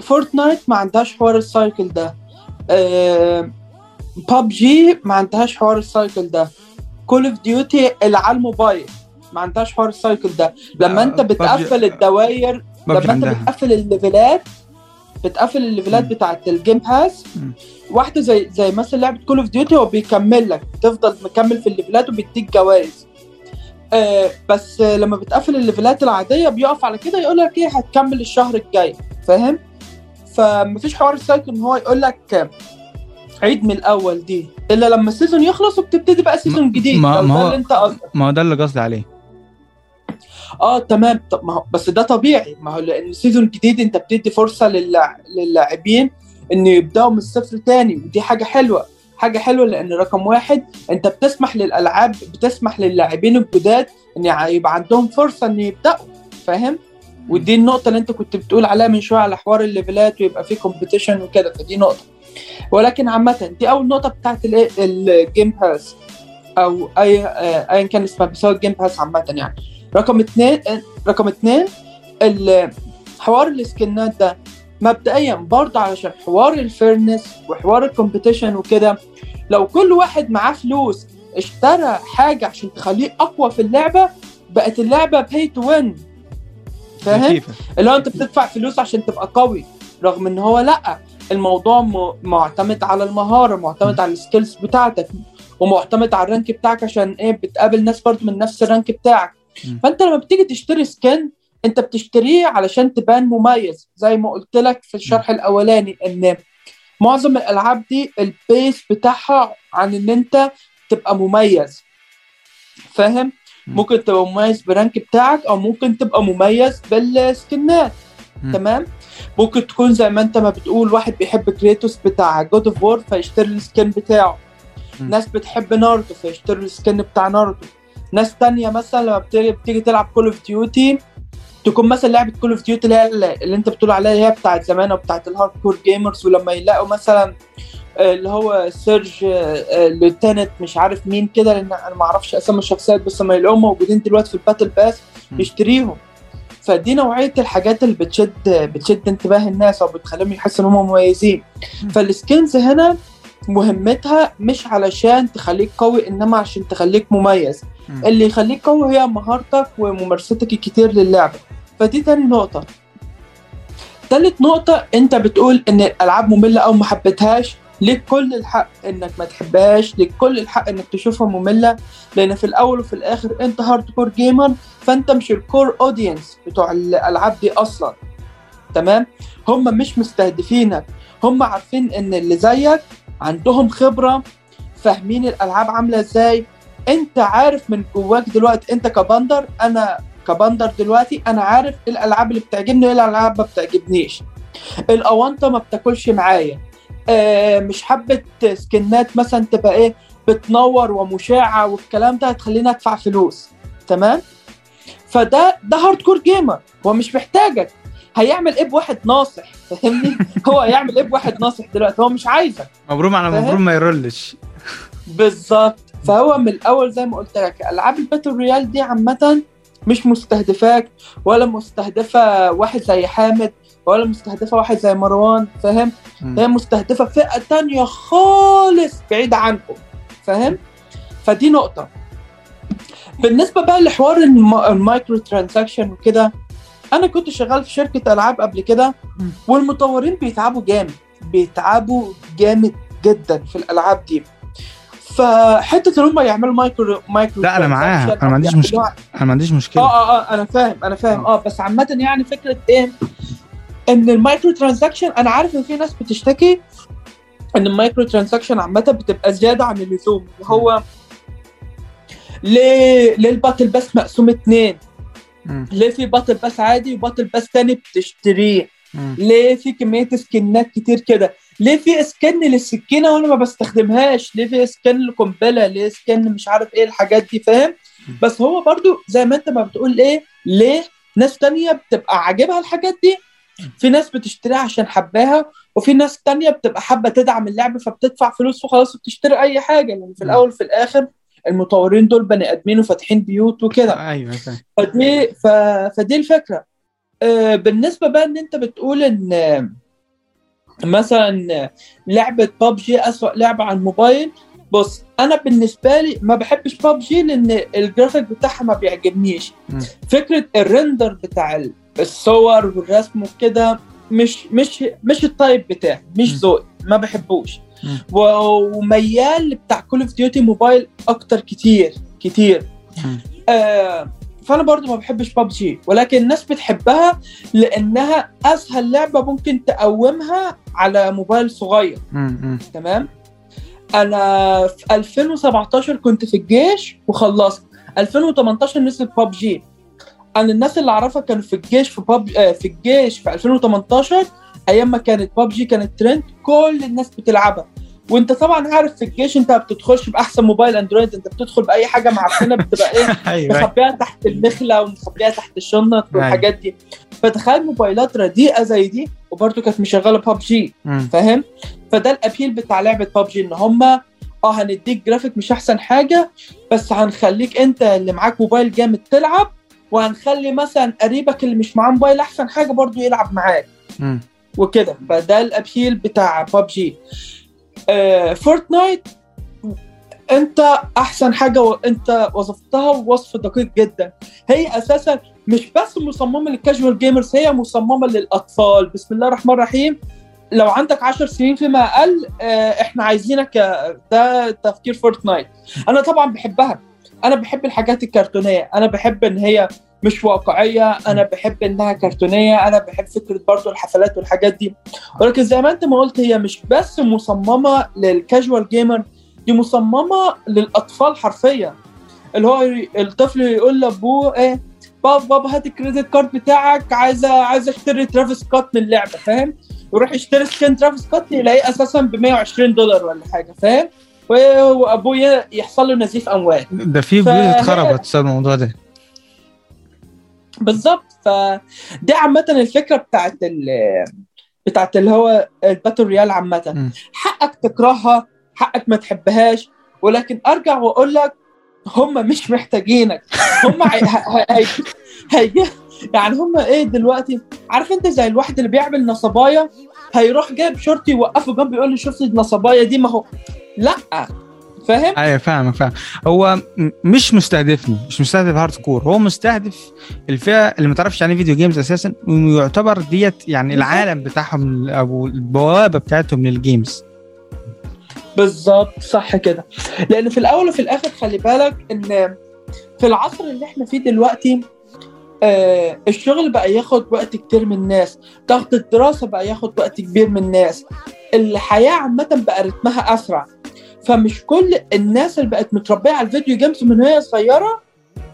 فورتنايت ما عندهاش حوار ال cycle ده. ببجي ما عندهاش حوار ال cycle ده. كول اوف ديوتي اللي على الموبايل ما عندهاش حوار ال cycle ده. لما لا، أنت بتقفل الدواير لما أنت بتقفل ال levelات بتقفل ال levelات. بتاعت ال game pass. واحدة زي زي مثلا لعبة كول اوف ديوتي هو بيكمل لك. تفضل مكمل في ال levelات وبيديك جوائز. آه بس لما بتقفل ال levelات العادية بيقف على كده يقول لك إيه هتكمل الشهر الجاي. فاهم؟ فمفيش حوار ال cycle ان هو يقول لك عيد من الأول دي إلا لما ال season يخلص وبتبتدي بقى season جديد. ما- ما هو- اللي أنت قصدك. ما هو ده اللي قصدي عليه. آه تمام. طب ما هو بس ده طبيعي. ما هو لأن season جديد أنت بتدي فرصة. للاعبين إن يبدأوا من الصفر تاني ودي حاجة حلوة. حاجة حلوة لأن رقم واحد أنت بتسمح للألعاب بتسمح للاعبين الجداد إن يبقى عندهم فرصة إن يبدأوا فاهم؟ ودي النقطة اللي أنت كنت بتقول عليها من شوية على حوار الليفلات ويبقى في competition وكده فدي نقطة. ولكن عامة دي أول نقطة بتاعت ال game pass أو اي آه، ايا كان اسمها بس هو ال game pass عامة يعني. رقم اتنين رقم اتنين ال- حوار السكنات ده مبدئيا برضه علشان حوار ال fairness وحوار ال competition وكده لو كل واحد معاه فلوس اشترى حاجة عشان تخليه أقوى في اللعبة بقت اللعبة pay to win فاهم؟ اللي هو أنت بتدفع فلوس عشان تبقى قوي رغم إن هو لأ الموضوع م- معتمد على المهارة معتمد على ال skills بتاعتك ومعتمد على ال rank بتاعك عشان إيه بتقابل ناس برضه من نفس ال rank بتاعك. فأنت لما بتيجي تشتري skin أنت بتشتريه علشان تبان مميز زي ما قلت لك في الشرح الأولاني إن معظم الألعاب دي ال base بتاعها عن إن أنت تبقى مميز فاهم مم. ممكن تبقى مميز ب rank بتاعك أو ممكن تبقى مميز بالسكنات. تمام ممكن تكون زي ما أنت ما بتقول واحد بيحب كريتوس بتاع God of War فيشتري ال skin بتاعه مم. ناس بتحب ناروتو فيشتري ال skin بتاع ناروتو ناس تانية مثلا لما بتيجي, بتيجي تلعب Call of Duty تكون مثلا لعبة Call of Duty اللي هي اللي أنت بتقول عليها هي بتاعت زمان أو بتاعت ال hardcore gamers ولما يلاقوا مثلا آه، اللي هو sergeant lieutenant مش عارف مين كده لأن أنا ما أعرفش أسامي الشخصيات بس لما يلاقوهم موجودين دلوقتي في ال battle pass. يشتريهم فدي نوعية الحاجات اللي بتشد بتشد انتباه الناس أو بتخليهم يحسوا إن هم مميزين مم. فال skins هنا مهمتها مش علشان تخليك قوي إنما عشان تخليك مميز. مم. اللي يخليك قوي هي مهارتك وممارستك الكتير للعبه فدي تاني نقطة. تالت نقطة أنت بتقول إن الألعاب مملة أو ما حبيتهاش ليك كل الحق إنك ما تحبهاش ليك كل الحق إنك تشوفها مملة. لأن في الأول وفي الآخر أنت hardcore gamer فأنت مش ال core audience بتوع الألعاب دي أصلا. تمام؟ هم مش مستهدفينك. هم عارفين إن اللي زيك عندهم خبرة فاهمين الألعاب عاملة إزاي. أنت عارف من جواك دلوقتي أنت كبندر أنا كبندر دلوقتي أنا عارف إيه الألعاب اللي بتعجبني وإيه الألعاب ما بتعجبنيش. الاونطه ما بتاكلش معايا. آه مش حبة سكنات مثلا تبقى إيه بتنور ومشعه والكلام ده هتخليني أدفع فلوس تمام؟ فده ده hardcore gamer هو مش محتاجك. هيعمل إيه بواحد ناصح فاهمني؟ هو هيعمل إيه بواحد ناصح دلوقتي هو مش عايزك. مبروم على؟ مبروم ما يرولش بالظبط. فهو من الأول زي ما قلت لك ألعاب ال battle royale دي عامة مش مستهدفاك ولا مستهدفة واحد زي حامد ولا مستهدفة واحد زي مروان فاهم. هي مستهدفة فئة تانية خالص بعيده عنكم فاهم؟ فدي نقطة. بالنسبة بقى لحوار الم- ال micro transaction وكده أنا كنت شغال في شركة ألعاب قبل كده. والمطورين بيتعبوا جامد بيتعبوا جامد جدا في الألعاب دي. فحتة إن هم يعملوا micro micro لا، أنا معاها. أنا ما عنديش. يعملوها- أنا ما عنديش آه مشكلة. آه آه أنا فاهم أنا فاهم. آه. بس عامة يعني فكرة إيه؟ إن ال micro transaction أنا عارف إن في ناس بتشتكي إن ال micro transaction عامة بتبقى زيادة عن اللزوم. اللي هو ليه ليه ال battle pass مقسوم اتنين؟ مم. ليه في battle pass عادي و battle pass تاني بتشتريه؟ مم. ليه في كمية سكنات كتير كده؟ ليه في skin للسكينة وأنا ما بستخدمهاش؟ ليه في skin للقنبله ليه skin مش عارف إيه الحاجات دي فاهم؟ بس هو برضو زي ما أنت ما بتقول إيه ليه ناس تانية بتبقى عاجبها الحاجات دي؟ في ناس بتشتريها عشان حباها وفي ناس تانية بتبقى حابة تدعم اللعبة فبتدفع فلوس وخلاص وبتشتري أي حاجة لأن في الأول وفي الآخر المطورين دول بني آدمين وفاتحين بيوت وكده. أيوه فدي ف... فدي الفكرة. آه، بالنسبة بقى إن أنت بتقول إن مثلا لعبة ببجي أسوأ لعبة على الموبايل بص أنا بالنسبة لي ما بحبش ببجي لأن الجرافيك بتاعها ما بيعجبنيش. مم. فكرة ال render بتاع ال- الصور والرسم وكده مش مش مش ال type بتاعي مش. ذوقي ما بحبوش. وميال لبتاع Call of Duty Mobile أكتر كتير كتير. آه فأنا برضو ما بحبش ببجي ولكن الناس بتحبها لأنها أسهل لعبة ممكن تقومها على موبايل صغير. تمام؟ أنا في 2017 كنت في الجيش وخلصت. 2018 نزل ببجي أنا الناس اللي أعرفها كانوا في الجيش في بب... آه، في الجيش في 2018 أيام ما كانت ببجي كانت ترند كل الناس بتلعبها. وأنت طبعا عارف في الجيش أنت ما بتدخلش بأحسن موبايل أندرويد أنت بتدخل بأي حاجة معفنة بتبقى إيه؟ أيوه. مخبيها تحت المخله ومخبيها تحت الشنط والحاجات دي. فتخيل موبايلات رديئة زي دي وبرده كانت مشغلة ببجي. فاهم؟ فده الأبيل بتاع لعبة ببجي إن هم آه هنديك جرافيك مش أحسن حاجة بس هنخليك أنت اللي معاك موبايل جامد تلعب وهنخلي مثلا قريبك اللي مش معاه موبايل أحسن حاجة برضو يلعب معاك. وكده. فده ال appeal بتاع ببجي آه Fortnite أنت أحسن حاجة وانت وصفتها وصف دقيق جدا. هي أساسا مش بس مصممة لل casual gamers هي مصممة للأطفال. بسم الله الرحمن الرحيم. لو عندك 10 سنين فيما أقل آه، إحنا عايزينك آه، ده تفكير Fortnite. أنا طبعا بحبها. أنا بحب الحاجات الكرتونية. أنا بحب إن هي مش واقعية أنا بحب إنها كرتونية أنا بحب فكرة برضو الحفلات والحاجات دي. ولكن زي ما أنت ما قلت هي مش بس مصممة لل casual gamer دي مصممة للأطفال حرفيا. اللي هو الطفل يقول لأبوه إيه بابا بابا هات ال credit card بتاعك عايز عايز أشتري Travis Scott من اللعبة. فاهم؟ يروح يشتري skin Travis Scott يلاقيه أساسا ب 120 دولار ولا حاجة فاهم؟ و- وأبوه ي- يحصل له نزيف أموال. ده في بيوت اتخربت بسبب الموضوع ده. بالظبط فدي عامة الفكرة بتاعت ال بتاعت اللي هو ال battle royale عامة. مم. حقك تكرهها حقك ما تحبهاش ولكن أرجع واقول لك هم مش محتاجينك. هم هي هي يعني هم إيه دلوقتي؟ عارف أنت زي الواحد اللي بيعمل نصبايا هيروح جايب شرطي يوقفه جنبه يقول له شفت النصبايا دي؟ ما هو لأ. فاهم؟ أيوه فاهمك فاهم. هو مش مستهدفني مش مستهدف hardcore هو مستهدف الفئة اللي ما تعرفش يعني video games أساسا ويعتبر ديت يعني. العالم بتاعهم أو البوابة بتاعتهم لل games بالظبط صح كده. لأن في الأول وفي الآخر خلي بالك إن في العصر اللي إحنا فيه دلوقتي آه الشغل بقى ياخد وقت كتير من الناس ضغط الدراسة بقى ياخد وقت كبير من الناس. الحياة عامة بقى رتمها أسرع. فمش كل الناس اللي بقت متربية على ال video games من وهي صغيرة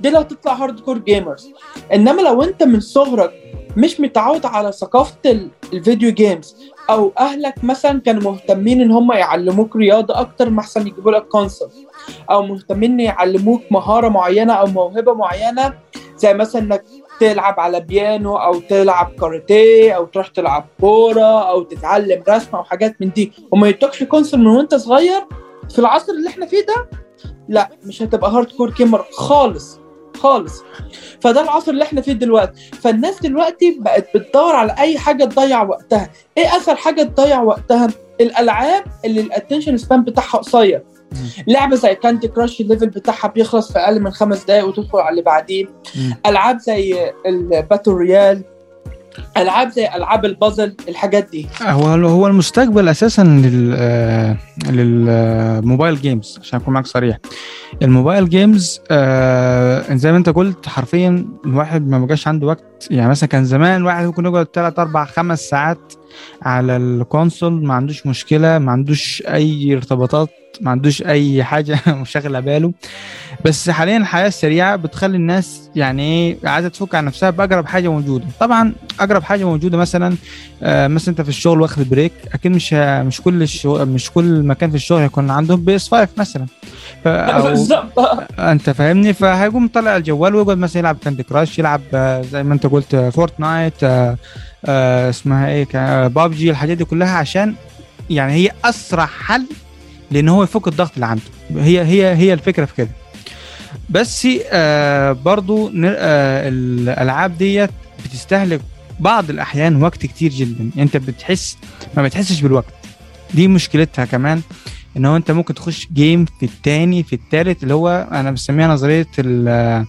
دي اللي هتطلع hardcore gamers إنما لو أنت من صغرك مش متعود على ثقافة ال- ال video games أو أهلك مثلا كانوا مهتمين إن هم يعلموك رياضة أكتر ما أحسن يجيبوا لك console أو مهتمين يعلموك مهارة معينة أو موهبة معينة زي مثلا إنك تلعب على بيانو أو تلعب كاراتيه أو تروح تلعب كورة أو تتعلم رسم أو حاجات من دي. وما يدوكش console من وأنت صغير في العصر اللي إحنا فيه ده لا مش هتبقى hardcore gamer خالص خالص. فده العصر اللي إحنا فيه دلوقتي. فالناس دلوقتي بقت بتدور على أي حاجة تضيع وقتها. إيه اسهل حاجة تضيع وقتها؟ الألعاب اللي ال attention span بتاعها قصير. لعبة زي Candy Crush ال level بتاعها بيخلص في أقل من خمس دقائق وتدخل على اللي بعديه. ألعاب زي ال battle royale ألعاب زي ألعاب البازل الحاجات دي. هو هو المستقبل أساسا لل آه، لل mobile games عشان أكون معاك صريح. ال mobile games آه، زي ما أنت قلت حرفيا الواحد ما بقاش عنده وقت. يعني مثلا كان زمان الواحد ممكن يقعد 3 4 5 ساعات على ال console ما عندوش مشكلة ما عندوش أي ارتباطات ما عندوش أي حاجة مشغله باله. بس حاليا الحياة السريعه بتخلي الناس يعني إيه عايزة تفك عن نفسها بأقرب حاجة موجودة. طبعا أقرب حاجة موجودة مثلا آه، مثلا أنت في الشغل واخد break أكيد مش مش كل مش كل مكان في الشغل هيكون عندهم PS 5 مثلا. أنت فاهمني؟ فهيقوم طلع الجوال ويقعد مثلا يلعب Candy Crush يلعب آه، زي ما أنت قلت Fortnite آه، آه، اسمها إيه؟ بابجي الحاجات دي كلها عشان يعني هي أسرع حل لأن هو يفك الضغط اللي عنده. هي هي هي الفكرة في كده. بس آه برضو آه الألعاب ديت بتستهلك بعض الأحيان وقت كتير جدا. أنت بتحس ما بتحسش بالوقت. دي مشكلتها كمان. إن هو أنت ممكن تخش جيم في التاني في التالت اللي هو أنا بسميها نظرية ال-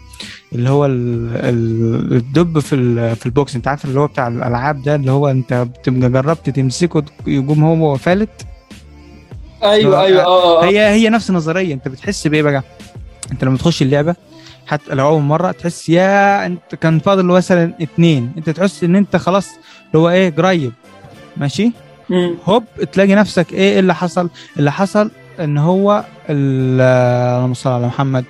اللي هو ال- ال- الدب في في البوكس. أنت عارف اللي هو بتاع الألعاب ده اللي هو أنت بتبقى جربت تمسكه يقوم هو فالت؟ أيوه أيوه آه آه. هي هي نفس النظرية. أنت بتحس بإيه بقى؟ أنت لما تخش اللعبة حتى لو أول مرة تحس يا أنت كان فاضل مثلا اتنين. أنت تحس إن أنت خلاص اللي هو إيه قريب. ماشي. هوب تلاقي نفسك إيه اللي حصل؟ اللي حصل إن هو ال- اللهم صل على محمد.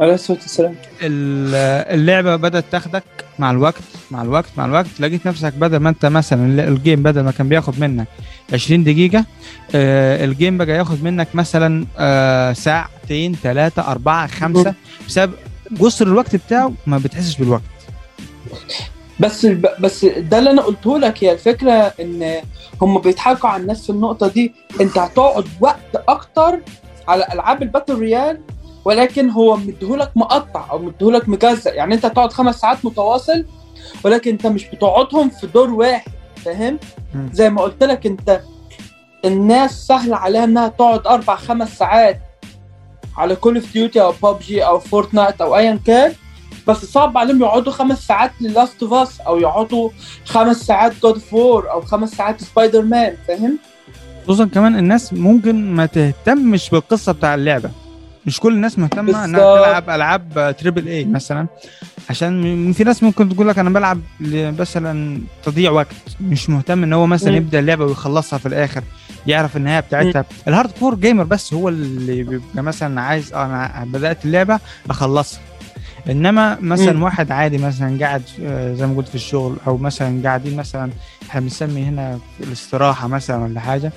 عليه الصلاة والسلام. ال- اللعبة بدأت تاخدك مع الوقت مع الوقت مع الوقت. لقيت نفسك بدل ما أنت مثلا ال- الجيم بدل ما كان بياخد منك 20 دقيقة آه الجيم بقى ياخد منك مثلا آه ساعتين ثلاثة أربعة خمسة. بسبب قصر الوقت بتاعه ما بتحسش بالوقت. بس. بس ده اللي أنا قلته لك هي الفكرة إن هم بيضحكوا على الناس في النقطة دي أنت هتقعد وقت أكتر على ألعاب ال battle royale ولكن هو مديهولك مقطع أو مديهولك مجزأ يعني أنت هتقعد خمس ساعات متواصل ولكن أنت مش بتقعدهم في دور واحد فاهم. زي ما قلت لك أنت الناس سهل عليها إنها تقعد أربع خمس ساعات على Call of Duty أو ببجي أو Fortnite أو ايا كان بس صعب عليهم يقعدوا خمس ساعات Last of Us أو يقعدوا خمس ساعات God of War أو خمس ساعات سبايدر مان فاهم؟ خصوصا كمان الناس ممكن ما تهتمش بالقصة بتاع اللعبة مش كل الناس مهتمة إنها. تلعب ألعاب triple A مثلا عشان م- في ناس ممكن تقول لك أنا بلعب مثلا تضييع وقت مش مهتم إن هو مثلا مم. يبدأ اللعبة ويخلصها في الآخر يعرف النهايه بتاعتها ال hardcore gamer بس هو اللي بيبقى مثلا عايز أنا بدأت اللعبة أخلصها إنما مثلا مم. واحد عادي مثلا قاعد آه، زي ما قلت في الشغل أو مثلا قاعدين مثلا إحنا بنسمي هنا في الاستراحة مثلا ولا حاجة.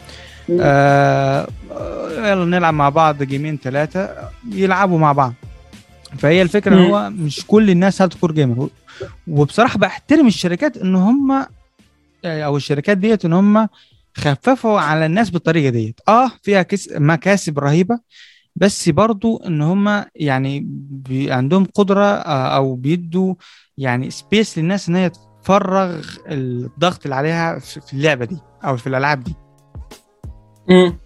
آه آه، يلا نلعب مع بعض game ين ثلاثة يلعبوا مع بعض. فهي الفكرة ان مم. هو مش كل الناس hardcore gamer وبصراحة بحترم الشركات إن هم أو الشركات ديت إن هم خففوا على الناس بالطريقة ديت. آه فيها كس مكاسب رهيبة. بس برضو إن هم يعني بي عندهم قدرة آه، أو بيدوا يعني space للناس إن هي تفرغ الضغط اللي عليها في اللعبة دي أو في الألعاب دي مم.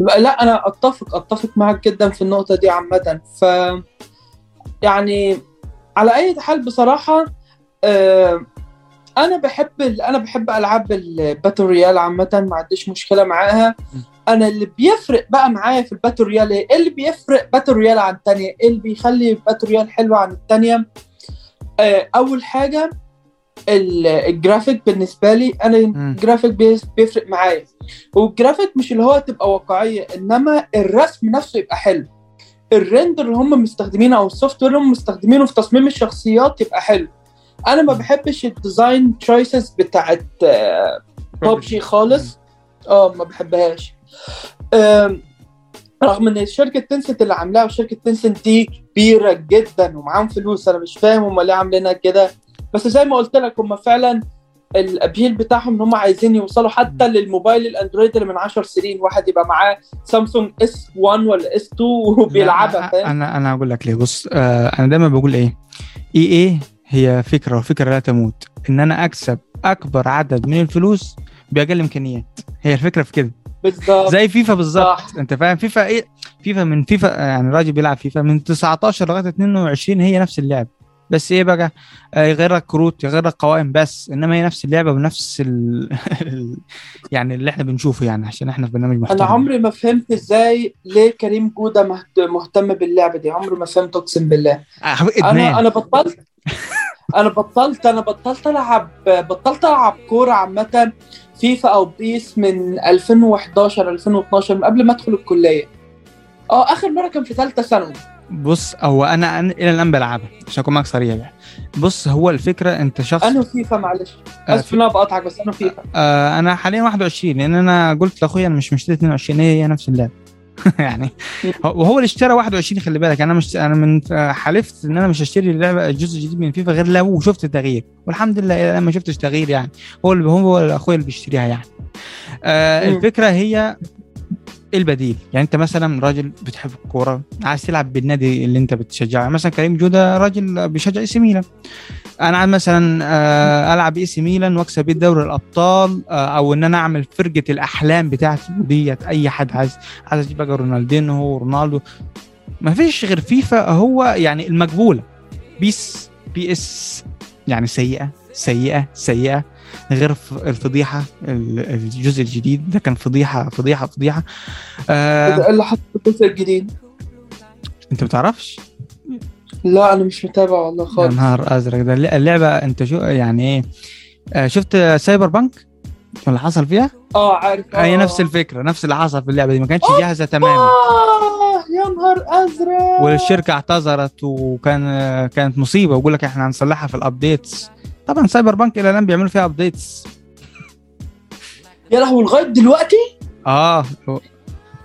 لا أنا أتفق أتفق معاك جدا في النقطة دي عامة ف يعني على أي حال بصراحة آه، أنا بحب أنا بحب ألعاب ال battle royale عامة ما عنديش مشكلة معاها. أنا اللي بيفرق بقى معايا في ال battle royale إيه؟ اللي بيفرق battle royale عن الثانية إيه اللي بيخلي battle royale حلوة عن الثانية آه، أول حاجة ال- الجرافيك بالنسبة لي أنا. الجرافيك بيفرق معايا. والجرافيك مش اللي هو تبقى واقعية إنما الرسم نفسه يبقى حلو. ال render اللي هم مستخدمينه أو ال software اللي هم مستخدمينه في تصميم الشخصيات يبقى حلو. أنا ما بحبش ال design choices بتاعت ببجي خالص. آه ما بحبهاش. رغم إن شركة Tencent اللي عاملاها وشركة Tencent دي كبيرة جدا ومعاهم فلوس أنا مش فاهم هم ليه عاملينها كده. بس زي ما قلت لك هم فعلا ال appeal بتاعهم إن هم عايزين يوصلوا حتى للموبايل ال Android اللي من 10 سنين واحد يبقى معاه سامسونج S 1 ولا S 2 وبيلعبها فاهم؟ أنا أنا هقول لك ليه. بص آه أنا دايما بقول إيه؟ إي إيه هي فكرة وفكرة لا تموت. إن أنا أكسب أكبر عدد من الفلوس بأقل إمكانيات. هي الفكرة في كده. بالظبط زي فيفا بالظبط. أنت فاهم؟ فيفا إيه؟ فيفا من فيفا يعني راجل بيلعب فيفا من 19 لغاية 22 هي نفس اللعب. بس إيه بقى؟ آه، يغير لك كروت يغير لك قوائم بس إنما هي نفس اللعبة ونفس ال... يعني اللي إحنا بنشوفه يعني عشان إحنا في برنامج محترم. أنا عمري ما فهمت إزاي ليه كريم جودة مهت- مهتم باللعبة دي. عمري ما فهمت أقسم بالله. آه، أنا أنا بطلت. أنا بطلت أنا بطلت العب بطلت ألعب كورة عامة فيفا أو بيس من 2011 2012 من قبل ما أدخل الكلية. آه آخر مرة كان في ثالثه ثانوي. بص هو أنا أنا إلى الآن بلعبها عشان اكون معاك صريح يعني بص هو الفكرة أنت شخص أنا فيفا معلش. آه، اسف ان أنا بقطعك بس أنا فيفا. آه أنا حاليا 21 لأن أنا قلت لأخويا أنا مش مشتري 22 هي هي نفس اللعبة. يعني هو- وهو اللي اشترى 21 خلي بالك. أنا مش أنا من حلفت إن أنا مش هشتري اللعبه الجزء الجديد من فيفا غير لو شفت تغيير والحمد لله الآن ما شفتش تغيير يعني. هو اللي هو أخويا اللي بيشتريها يعني. آه. الفكرة هي البديل. يعني أنت مثلا راجل بتحب الكورة عايز تلعب بالنادي اللي أنت بتشجعه. يعني مثلا كريم جودة راجل بيشجع إي ميلان. أنا مثلا آه، ألعب إيه سي ميلان واكسب بيه دوري الأبطال آه، أو إن أنا أعمل فرقه الأحلام بتاعتي ديت أي حد عايز عايز أجيب بقى رونالدينو رونالدو ما فيش غير فيفا هو يعني المقبولة. بيس بيس يعني سيئة سيئة سيئة. غير الفضيحة ال- الجزء الجديد ده كان فضيحة فضيحة فضيحة. آه إيه اللي في الجزء الجديد؟ أنت بتعرفش؟ لا أنا مش متابع والله يا خالص. نهار أزرق. ده الل- اللعبة أنت يعني إيه؟ آه شفت سايبر بانك؟ اللي حصل فيها؟ آه عارف. آه. هي نفس الفكرة نفس اللي حصل في اللعبة دي ما كانتش جاهزة تماما. آه يا نهار أزرق. والشركة اعتذرت وكان آه، كانت مصيبة ويقول لك إحنا هنصلحها في ال updates طبعا سايبر بانك إلى الآن بيعملوا فيها updates يا لهوي لغاية دلوقتي؟ آه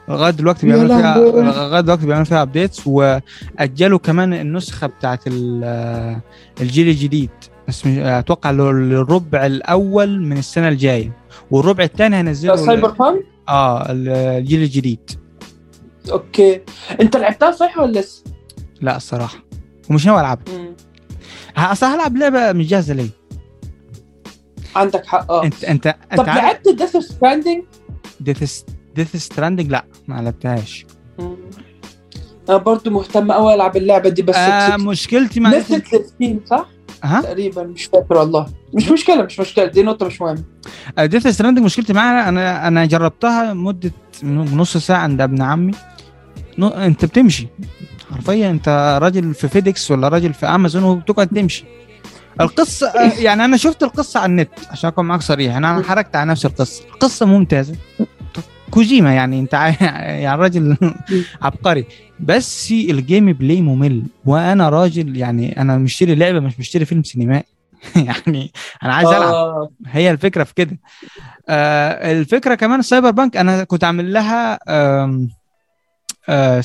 لغايه دلوقتي بيعملوا فيها. لغايه دلوقتي بيعملوا فيها updates وأجلوا كمان النسخة بتاعت ال- الجيل الجديد. بس أتوقع للربع الأول من السنة الجاية والربع الثاني هينزلوا سايبر بانك آه ال- الجيل الجديد. okay. أنت لعبتها صح ولا لسه؟ لا الصراحة. ومش ناوي ألعبها. أصل هلعب لعبة مش جاهزة ليه؟ عندك حق آه. انت انت أنت طب لعبت Death Stranding؟ Death Death Stranding لا ما لعبتهاش. أنا برضو مهتم قوي ألعب اللعبة دي بس آه مشكلتي مع نزلت لل Steam صح؟ ها تقريبا مش فاكر والله. مش مشكلة مش مشكلة دي نقطة مش مهمة. Death Stranding مشكلتي معاها أنا أنا جربتها مدة نص ساعة عند ابن عمي. أنت بتمشي. حرفيا أنت راجل في فيديكس ولا راجل في امازون وبتقعد تمشي. القصة آه، يعني أنا شفت القصة على النت عشان أكون معاك صريح. أنا حرقت على نفسي القصة. القصة ممتازة. كوجيما يعني انت يعني راجل عبقري. بس ال gameplay ممل وأنا راجل يعني أنا مشتري لعبة مش مشتري فيلم سينمائي. يعني أنا عايز ألعب. آه. هي الفكرة في كده. آه الفكرة كمان سايبر بانك أنا كنت عامل لها آه آه،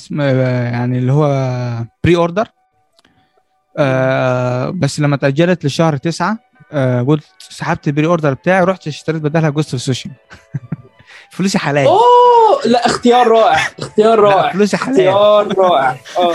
يعني اللي هو pre-order آه بس لما تأجلت لشهر تسعة آه قلت سحبت ال pre-order بتاعي رحت اشتريت بدلها Ghost of Tsushima فلوسي حلال. أوه لا اختيار رائع اختيار رائع. فلوسي حلال. اختيار رائع. آه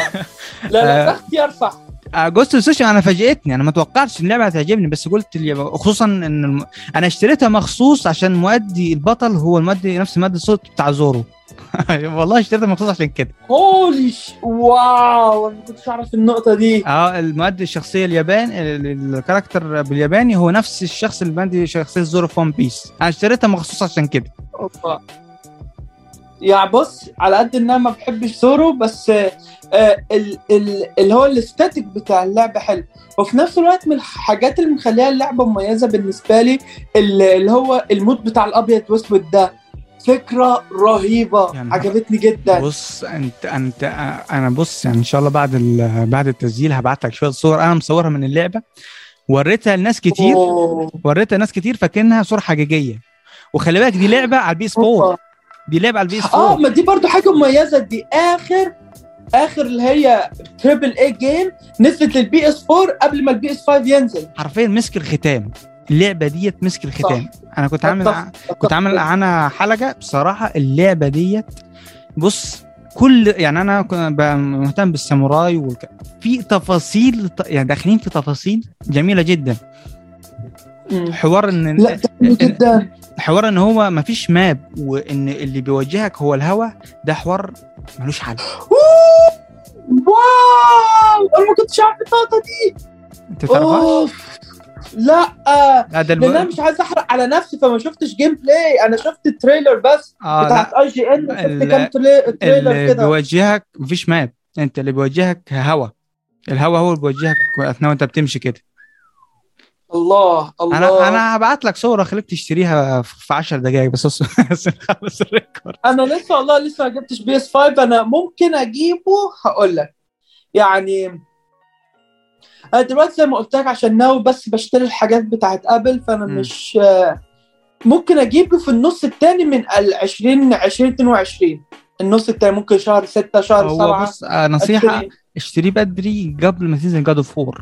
لا لا. ده اختيار صح. Ghost Tsushima أنا فاجئتني أنا ما توقعتش إن اللعبة هتعجبني بس قلت خصوصا إن الم... أنا اشتريتها مخصوص عشان مؤدي البطل هو المؤدي نفس مؤدي الصوت بتاع زورو. والله اشتريتها مخصوص عشان كده. holy. wow ما كنتش أعرف النقطة دي. آه المؤدي الشخصية اليابان ال- ال character بالياباني هو نفس الشخص اللي بيؤدي شخصية زورو في One Piece أنا اشتريتها مخصوص عشان كده. أوبا. يعني بص على قد إن أنا ما بحبش زورو بس آه ال ال اللي هو الأستاتيك بتاع اللعبة حلو. وفي نفس الوقت من الحاجات اللي مخليها اللعبة مميزة بالنسبة لي ال- اللي هو المود بتاع الأبيض واسود ده. فكرة رهيبة نهار. عجبتني جدا. بص أنت أنت أنا بص يعني إن شاء الله بعد بعد التسجيل هبعت لك شوية صور. أنا مصورها من اللعبة وريتها لناس كتير أوه. وريتها ناس كتير فاكرينها صورة حقيقية. وخلي بالك دي لعبة على ال PS 4 أوبا. دي لعبة على ال PS آه 4 ما دي برضو حاجة مميزة. دي آخر آخر اللي هي triple A game نزلت لل PS 4 قبل ما ال PS 5 ينزل. حرفيا مسك الختام. اللعبة ديت مسك الختام. أنا كنت عامل أتفق- كنت عامل عنها حلقة بصراحة اللعبة ديت بص كل يعني أنا كنت مهتم بالساموراي والك... في تفاصيل يعني داخلين في تفاصيل جميلة جدا. حوار إن لا جدا. حوار إن هو ما فيش map وإن اللي بيوجهك هو الهوا ده حوار ملوش حل. wow! أنا ما كنتش عارف النقطة دي. أنت تعرفهاش؟ لا لا ده لأن أنا. مش عايز أحرق على نفسي فما شفتش gameplay أنا شفت ال trailer بس آه بتاعت IGN شفت ال- كام trai- trailer اللي كده. بيوجهك مفيش map أنت اللي بيوجهك هوا. الهوا هو اللي بيوجهك أثناء وأنت بتمشي كده. الله الله. أنا أنا هبعت لك صورة خليك تشتريها في 10 دقائق بس. بس بس نخلص ال record. أنا لسه والله لسه ما جبتش PS 5 أنا ممكن أجيبه هقول لك. يعني أنا دلوقتي زي ما قلت لك عشان ناوي بس بشتري الحاجات بتاعت Apple فأنا مم. مش ممكن أجيبه في النص الثاني من ال 20 2022 النص الثاني ممكن شهر 6 شهر هو 7 بص آه، نصيحة اشتريه بدري قبل ما تنزل God of War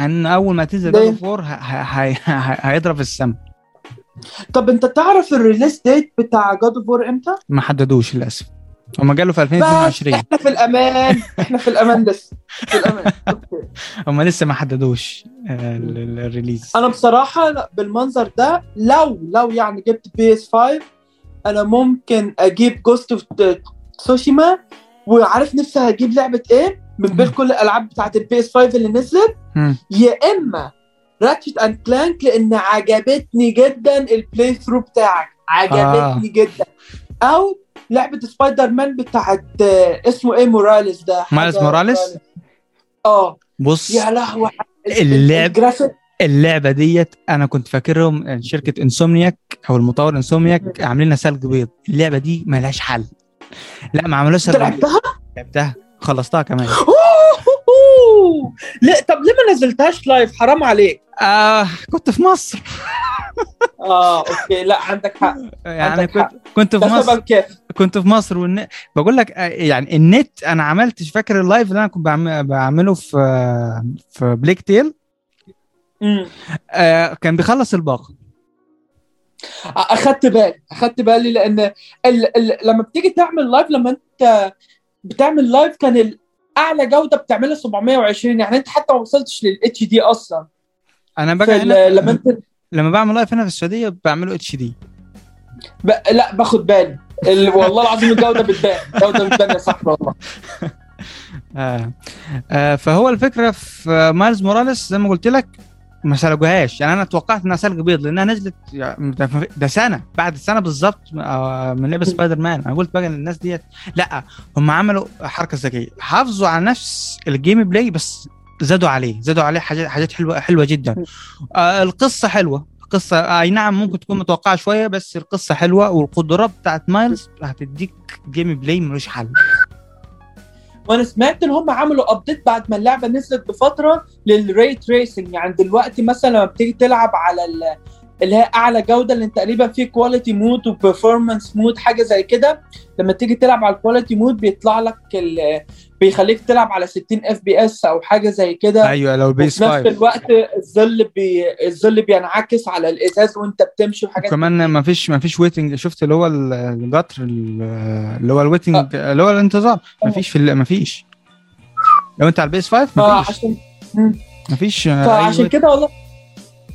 لأن أول ما تنزل God؟ of War ه- ه- ه- هيضرب في السما طب أنت تعرف ال release date بتاع God of War إمتى؟ ما حددوش للأسف هم قالوا في بس 2022 إحنا في الأمان. إحنا في الأمان لسه في الأمان. هم لسه ما حددوش آه، ال- ال- ال release. أنا بصراحة بالمنظر ده لو لو يعني جبت PS 5 أنا ممكن أجيب Ghost of Tsushima وعارف نفسي هجيب لعبة إيه؟ من بين. كل الألعاب بتاعت ال PS 5 اللي نزلت. يا إما Ratchet and Clank لأن عجبتني جدا ال playthrough بتاعك. عجبتني آه. جدا. أو لعبة سبايدر مان بتاعت آه، اسمه إيه Morales ده؟ Miles Morales؟ آه. بص يا لهوي اللعب- اللعبة ديت أنا كنت فاكرهم شركة Insomniac أو المطور Insomniac عاملين لها سلق بيض. اللعبة دي ملهاش حل. لا ما عملوش لعبتها؟ لعبتها. خلصتها كمان. أوه! لا طب ليه ما نزلتهاش live حرام عليك. آه كنت في مصر. آه أوكي. لا عندك حق. يعني عندك كنت حق. كنت في مصر. كيف كنت في مصر والن... بقول لك آه، يعني النت أنا عملت فاكر ال live اللي أنا كنت بعم- بعمله في في Plague Tale امم آه كان بيخلص الباقة. أخدت بالي أخدت بالي لأن ال... ال... لما بتيجي تعمل live لما أنت بتعمل live كان ال- أعلى جودة بتعملها 720 يعني أنت حتى ما وصلتش لل HD أصلا أنا بقى. هنا لما انت لما بعمل live هنا في السعودية بعمله H D ب... لا باخد بالي ال... والله العظيم الجودة بتبان الجوده بتبان يا صاحبي والله آه. آه فهو الفكرة في Miles Morales زي ما قلت لك ما سلقوهاش يعني أنا توقعت إنها سلق بيض لأنها نزلت يعني ده- سنة بعد سنة بالظبط آه، من لعبة سبايدر مان أنا قلت بقى الناس ديت لأ هم عملوا حركة ذكية. حافظوا على نفس ال gameplay بس زادوا عليه. زادوا عليه حاجات حاجات حلوة حلوة جدا. آه القصة حلوة. القصة آه، أي نعم ممكن تكون متوقعة شوية بس القصة حلوة والقدرات بتاعت Miles هتديك gameplay ملوش حل. وأنا سمعت ان هم عملوا update بعد ما اللعبة نزلت بفترة لل ray tracing يعني دلوقتي مثلا لما بتيجي تلعب على اللي هي أعلى جودة اللي تقريبا فيه quality mode و performance mode حاجة زي كده. لما تيجي تلعب على ال quality mode بيطلع لك بيخليك تلعب على 60 FPS أو حاجة زي كده. أيوه لو PS وفي نفس 5 الوقت الظل بي... الظل بينعكس على الإزاز وأنت بتمشي وحاجات كمان ما فيش ما فيش waiting شفت اللي هو ال- القطر ال- اللي هو ال waiting اللي هو الانتظار ما فيش في ما فيش. لو أنت على ال PS 5 ما فيش. فعشان ما فيش آه، فعشان. كده والله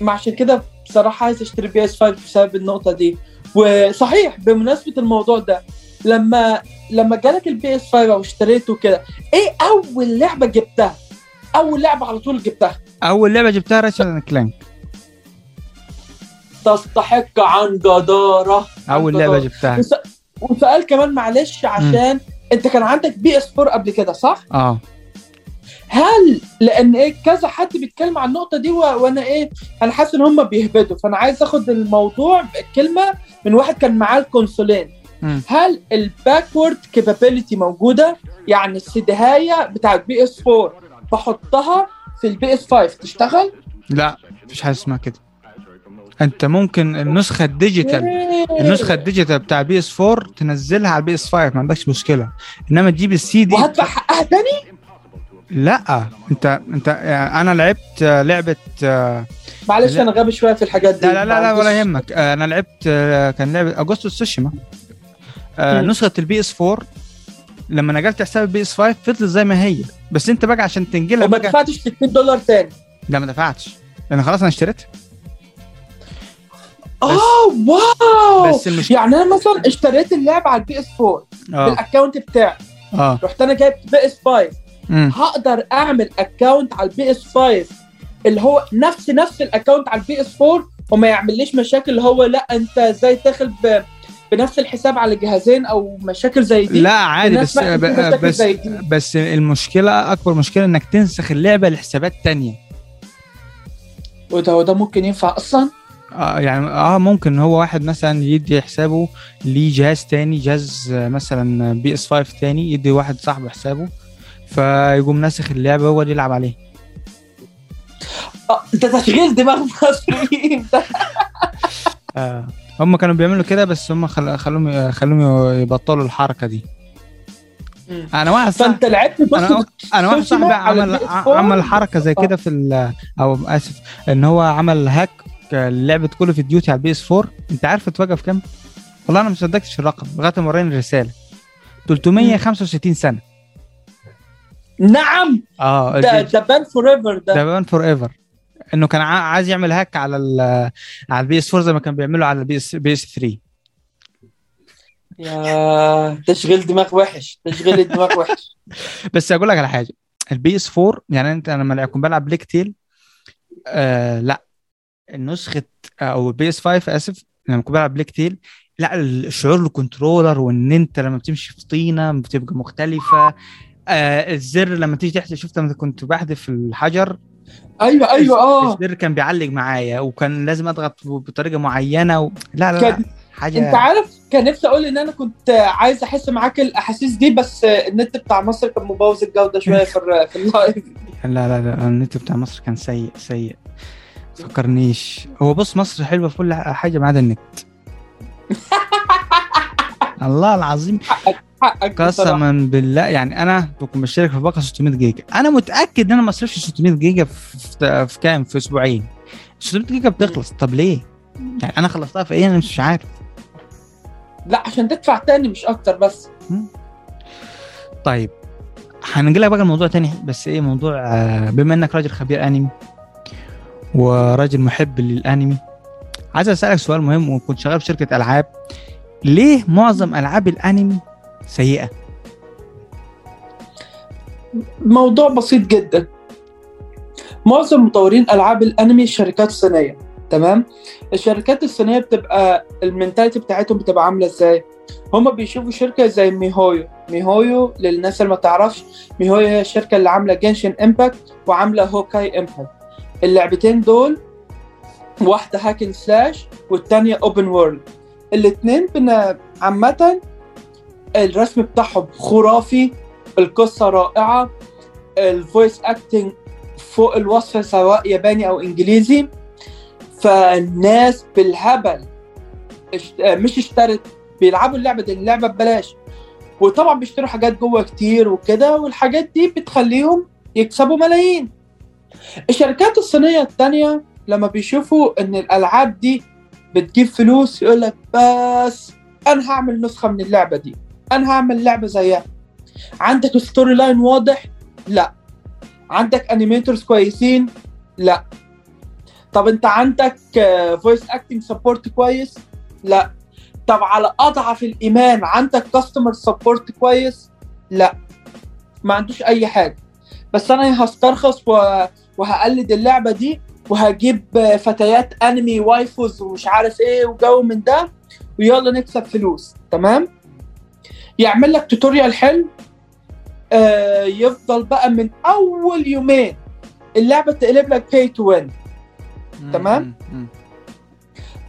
ما عشان كده بصراحة عايز أشتري PS 5 بسبب النقطة دي. وصحيح بمناسبة الموضوع ده لما لما جالك ال PS 5 أو اشتريته كده إيه أول لعبة جبتها؟ أول لعبة على طول جبتها؟ أول لعبة جبتها Ratchet and Clank. تستحق عن جدارة. عن أول لعبة. جبتها. وس... وسؤال كمان معلش عشان أنت كان عندك PS 4 قبل كده صح؟ آه. هل لأن إيه كذا حد بيتكلم عن النقطة دي و... وأنا إيه أنا حاسس ان هم بيهبدوا. فانا عايز اخد الموضوع الكلمة من واحد كان معاه الكونسولين. هل ال backward compatibility موجودة؟ يعني السيديهاية بتاعت PS 4 بحطها في ال PS 5 تشتغل؟ لا مفيش حاجة اسمها كده. أنت ممكن النسخة ال digital النسخة ال digital بتاع PS 4 تنزلها على ال PS 5 ما عندكش مشكلة. إنما تجيب السي دي وهدفع حقها تاني؟ لا انت انت أنا لعبت آه، لعبة آه، معلش. أنا غبي شوية في الحاجات دي. لا لا لا, لا. ولا يهمك. آه، أنا لعبت آه، كان لعبة Ghost آه، مم. نسخة ال PS 4 لما نقلت حساب ال PS 5 فضلت زي ما هي. بس انت بقى عشان تنقلها وما دفعتش 60 دولار تاني. لا ما دفعتش. لأن خلاص أنا اشتريتها. آه wow! بس المشكلة يعني أنا مثلا اشتريت اللعبة على ال PS 4 آه. بال account بتاعي. آه. رحت أنا جايب PS 5 هقدر اعمل account على ال PS 5 اللي هو نفس نفس ال account على ال PS 4 وما يعمليش مشاكل اللي هو لا انت إزاي داخل. بنفس الحساب على جهازين أو مشاكل زي دي لا عادي بس بس. بس المشكلة أكبر مشكلة إنك تنسخ اللعبة لحسابات تانية وده وده ممكن ينفع أصلا آه يعني آه ممكن هو واحد مثلا يدي حسابه لجهاز تاني جهاز آه، مثلا بي اس 5 تاني يدي واحد صاحبه حسابه فيقوم ناسخ اللعبة هو اللي يلعب عليه. آه، ده تشغيل دماغ مصريين آه هم كانوا بيعملوا كده بس هم خل... خلوهم خلوهم يبطلوا الحركة دي. أنا واحد صاحبي فأنت لعبت بس أنا أنا واحد صاحبي عمل ال PS ع- 4. عمل حركة زي كده في ال أو آسف إن هو عمل hack لعبه Call of Duty على ال PS 4 أنت عارف اتوقف كام؟ والله أنا ما صدقتش الرقم لغاية ما وراني الرسالة. 365 سنة. نعم. آه ده ده ban forever ده. ده ban forever إنه كان عايز يعمل hack على ال على ال PS 4 زي ما كان بيعملوا على ال PS PS 3 يا تشغيل دماغ وحش تشغيل الدماغ وحش. بس أقول لك على حاجة. ال PS 4 يعني أنت أنا لما كنت بلعب Plague Tale آه لا. نسخه أو ال PS 5 آسف لما كنت بلعب Plague Tale لا الشعور ال controller وإن أنت لما بتمشي في طينة بتبقى مختلفة. آه الزر لما تيجي تحت شفت لما كنت بحذف الحجر. أيوه أيوه آه. الزر كان بيعلق معايا وكان لازم أضغط بطريقة معينة و... لا لا, لا حاجة أنت عارف كان نفسي أقول إن أنا كنت عايز أحس معاك الأحاسيس دي بس النت بتاع مصر كان مبوظ الجودة شوية في في اللايف. لا لا لا النت بتاع مصر كان سيء سيء. فكرنيش. هو بص مصر حلوة في كل حاجة ما عدا النت. الله العظيم. حقك. قسما بالله يعني أنا بكون بشترك في باقة 600 جيجا. أنا متأكد إن أنا ما اصرفش 600 جيجا في, في, في كام؟ في أسبوعين. 600 جيجا بتخلص. طب ليه؟ يعني أنا خلصتها في إيه؟ أنا مش عارف. لا عشان تدفع تاني مش أكتر بس. طيب هنجي لك بقى الموضوع تاني. بس إيه؟ موضوع آه، بما إنك راجل خبير أنمي وراجل محب للأنمي عايز أسألك سؤال مهم وكنت شغال في شركة ألعاب. ليه معظم ألعاب الأنمي سيئة. موضوع بسيط جدا. معظم مطورين ألعاب الأنمي شركات صينية تمام؟ الشركات الصينية بتبقى ال mentality بتاعتهم بتبقى عاملة إزاي؟ هما بيشوفوا شركة زي miHoYo. miHoYo للناس اللي ما تعرفش miHoYo هي الشركة اللي عاملة Genshin Impact وعاملة Honkai Impact. اللعبتين دول واحدة hack and slash والتانية open world الاتنين عامة الرسم بتاعهم خرافي القصة رائعة ال voice acting فوق الوصف سواء ياباني أو إنجليزي. فالناس بالهبل. مش اشترت بيلعبوا اللعبة دي اللعبة ببلاش. وطبعا بيشتروا حاجات جوه كتير وكده والحاجات دي بتخليهم يكسبوا ملايين. الشركات الصينية التانية لما بيشوفوا إن الألعاب دي بتجيب فلوس يقول لك بس أنا هعمل نسخة من اللعبة دي. أنا هعمل لعبة زيها. عندك story line واضح؟ لا. عندك animators كويسين؟ لا. طب أنت عندك voice acting support كويس؟ لا. طب على أضعف الإيمان عندك customer support كويس؟ لا. ما عندوش أي حاجة. بس أنا هسترخص. وهقلد اللعبة دي وهجيب فتيات انمي waifus ومش عارف إيه وجو من ده ويلا نكسب فلوس. تمام؟ يعمل لك tutorial حلو آه يفضل بقى من أول يومين اللعبة تقلب لك pay to win تمام؟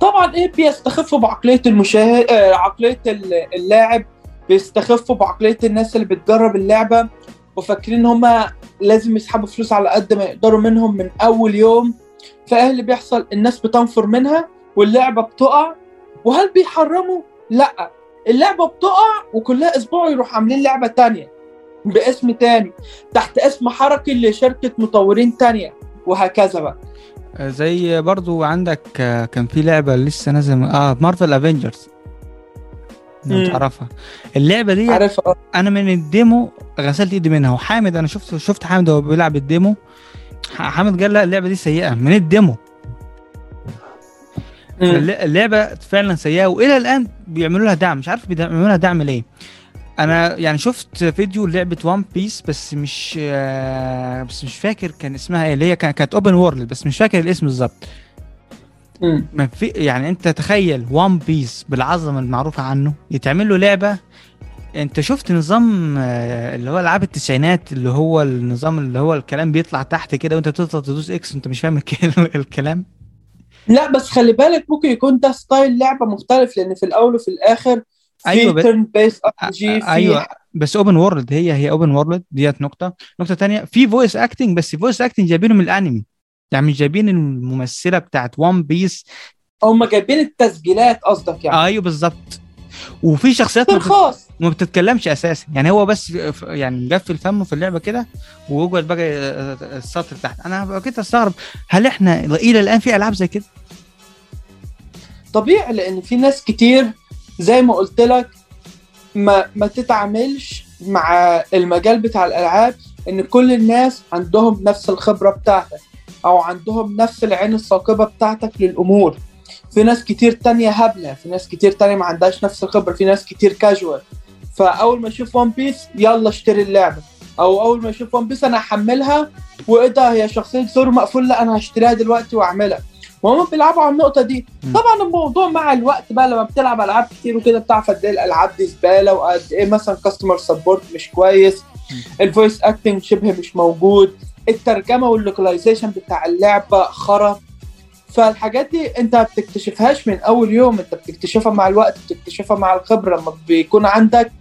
طبعا إيه بيستخفوا بعقلية المشاهد آه عقلية ال- اللاعب بيستخفوا بعقلية الناس اللي بتجرب اللعبة وفاكرين هما لازم يسحبوا فلوس على قد ما يقدروا منهم من أول يوم. فإيه اللي بيحصل؟ الناس بتنفر منها واللعبة بتقع. وهل بيحرموا؟ لأ. اللعبة بتقع وكلها أسبوع يروح عاملين لعبة تانية باسم تاني تحت اسم حركي لشركة مطورين تانية وهكذا بقى. زي برضو عندك آه، كان في لعبة لسه نازلة آه مارفل افنجرز. تعرفها. اللعبة دي عارف آه. أنا من ال demo غسلت إيدي منها وحامد أنا شفت شفت حامد وهو بيلعب ال demo. حامد قال لا اللعبة دي سيئة من ال demo. اللعبة فعلا سيئة وإلى الآن بيعملوا لها دعم. مش عارف بيعملوا لها دعم ليه. أنا يعني شفت فيديو لعبة One Piece بس مش آه، بس مش فاكر كان اسمها إيه اللي هي كان- كانت open world بس مش فاكر الاسم بالظبط. ما في يعني أنت تخيل One Piece بالعظمة المعروفة عنه يتعمل له لعبة. أنت شفت نظام آه، اللي هو العاب التسعينات اللي هو النظام اللي هو الكلام بيطلع تحت كده وأنت بتفضل تدوس X وأنت مش فاهم الك- الكلام؟ لا بس خلي بالك ممكن يكون ده style لعبة مختلف لأن في الأول وفي الآخر في بس- turn-based RPG أيوه بس open world هي هي open world ديت نقطة. نقطة تانية في voice acting بس voice acting جايبينه من الأنمي. يعني مش جايبين الممثلة بتاعت وان بيس هم جايبين التسجيلات قصدك يعني. أيوه بالظبط. وفي شخصيات ما بتت- خاص ما بتتكلمش أساسا. يعني هو بس يعني مقفل فمه في اللعبة كده ويقعد بقى السطر تحت. أنا كده أستغرب هل إحنا إلى الآن في ألعاب زي كده؟ طبيعي لأن في ناس كتير زي ما قلت لك ما ما تتعاملش مع المجال بتاع الألعاب إن كل الناس عندهم نفس الخبرة بتاعتك أو عندهم نفس العين الثاقبة بتاعتك للأمور. في ناس كتير تانية هبلة في ناس كتير تانية ما عندهاش نفس الخبرة في ناس كتير كاجوال فأول ما يشوف One Piece يلا اشتري اللعبة. أو أول ما يشوف One Piece أنا هحملها وإيه ده هي شخصية زورو مقفول لا أنا هشتريها دلوقتي وأعملها. وهم بيلعبوا على النقطة دي. طبعا الموضوع مع الوقت بقى لما بتلعب ألعاب كتير وكده بتعرف قد إيه الألعاب دي زبالة وقد إيه مثلا customer support مش كويس ال voice acting شبه مش موجود الترجمة وال localization بتاع اللعبة خرا فالحاجات دي انت ما بتكتشفهاش من أول يوم انت بتكتشفها مع الوقت بتكتشفها مع الخبرة لما بيكون عندك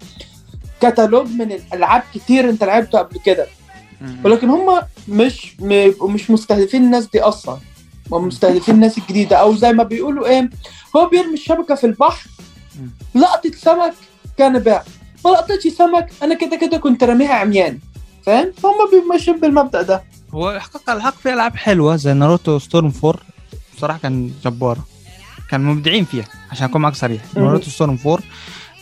كتالوج من الألعاب كتير انت لعبته قبل كده. ولكن هم مش مش مستهدفين الناس دي أصلا. هم مستهدفين الناس الجديدة أو زي ما بيقولوا إيه هو بيرمي الشبكة في البحر. لقطت سمك كان بها ما لقطتش سمك أنا كده كده كنت راميها عميان. فاهم؟ فهم بيمشون بالمبدأ ده. هو الحق الحق في ألعاب حلوة زي ناروتو Storm 4 بصراحة كان جباره كان مبدعين فيها عشان أكون معاك صريح. ناروتو Storm 4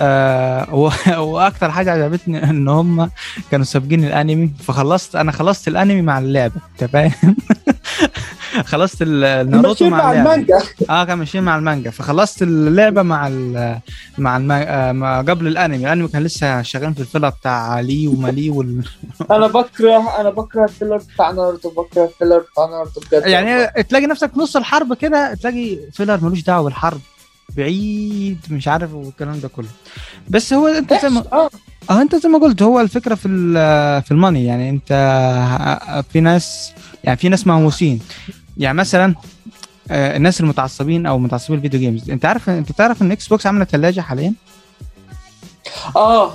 آه و- وأكتر حاجة عجبتني إن هم كانوا سابقين الأنمي فخلصت أنا خلصت الأنمي مع اللعبة أنت فاهم؟ خلصت ال- ناروتو ماشيين مع مع المانجا. آه كان ماشيين مع المانجا فخلصت اللعبة مع ال مع الم... آه مع قبل الأنمي. الأنمي كان لسه شغال في الفيلا بتاع لي ومالي وال... أنا بكره أنا بكره الفيلر بتاع ناروتو بكره الفيلر بتاع ناروتو بجد. يعني تلاقي نفسك في نص الحرب كده تلاقي فيلر ملوش دعوة بالحرب. بعيد مش عارف والكلام ده كله. بس هو انت زي ما آه. آه انت زي ما قلت هو الفكرة في في الماني. يعني انت في ناس يعني في ناس مهووسين. يعني مثلا آه، الناس المتعصبين أو متعصبين ال video games. انت عارف انت تعرف إن Xbox عامله ثلاجه حاليا؟ آه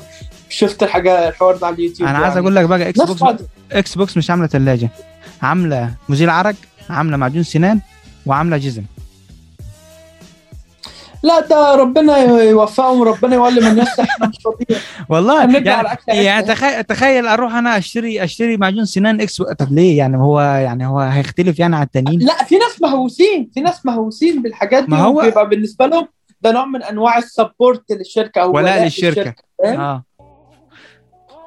شفت الحاجة الحوار ده على اليوتيوب أنا عايز يعني. أقول لك بقى Xbox. Xbox مش عاملة ثلاجة. عاملة مزيل عرق عاملة معجون سنان وعاملة جزم. لا ده ربنا يوفقهم وربنا يولي من الناس إحنا مش فاضيين. والله يعني. يعني تخيل تخيل أروح أنا أشتري أشتري معجون سنان X. طب ليه؟ يعني هو يعني هو هيختلف يعني عن التانيين؟ لا في ناس مهووسين في ناس مهووسين بالحاجات دي. ما هو- وبيبقى بالنسبة لهم ده نوع من أنواع ال support للشركة أو ولاء للشركة. فاهم؟ آه.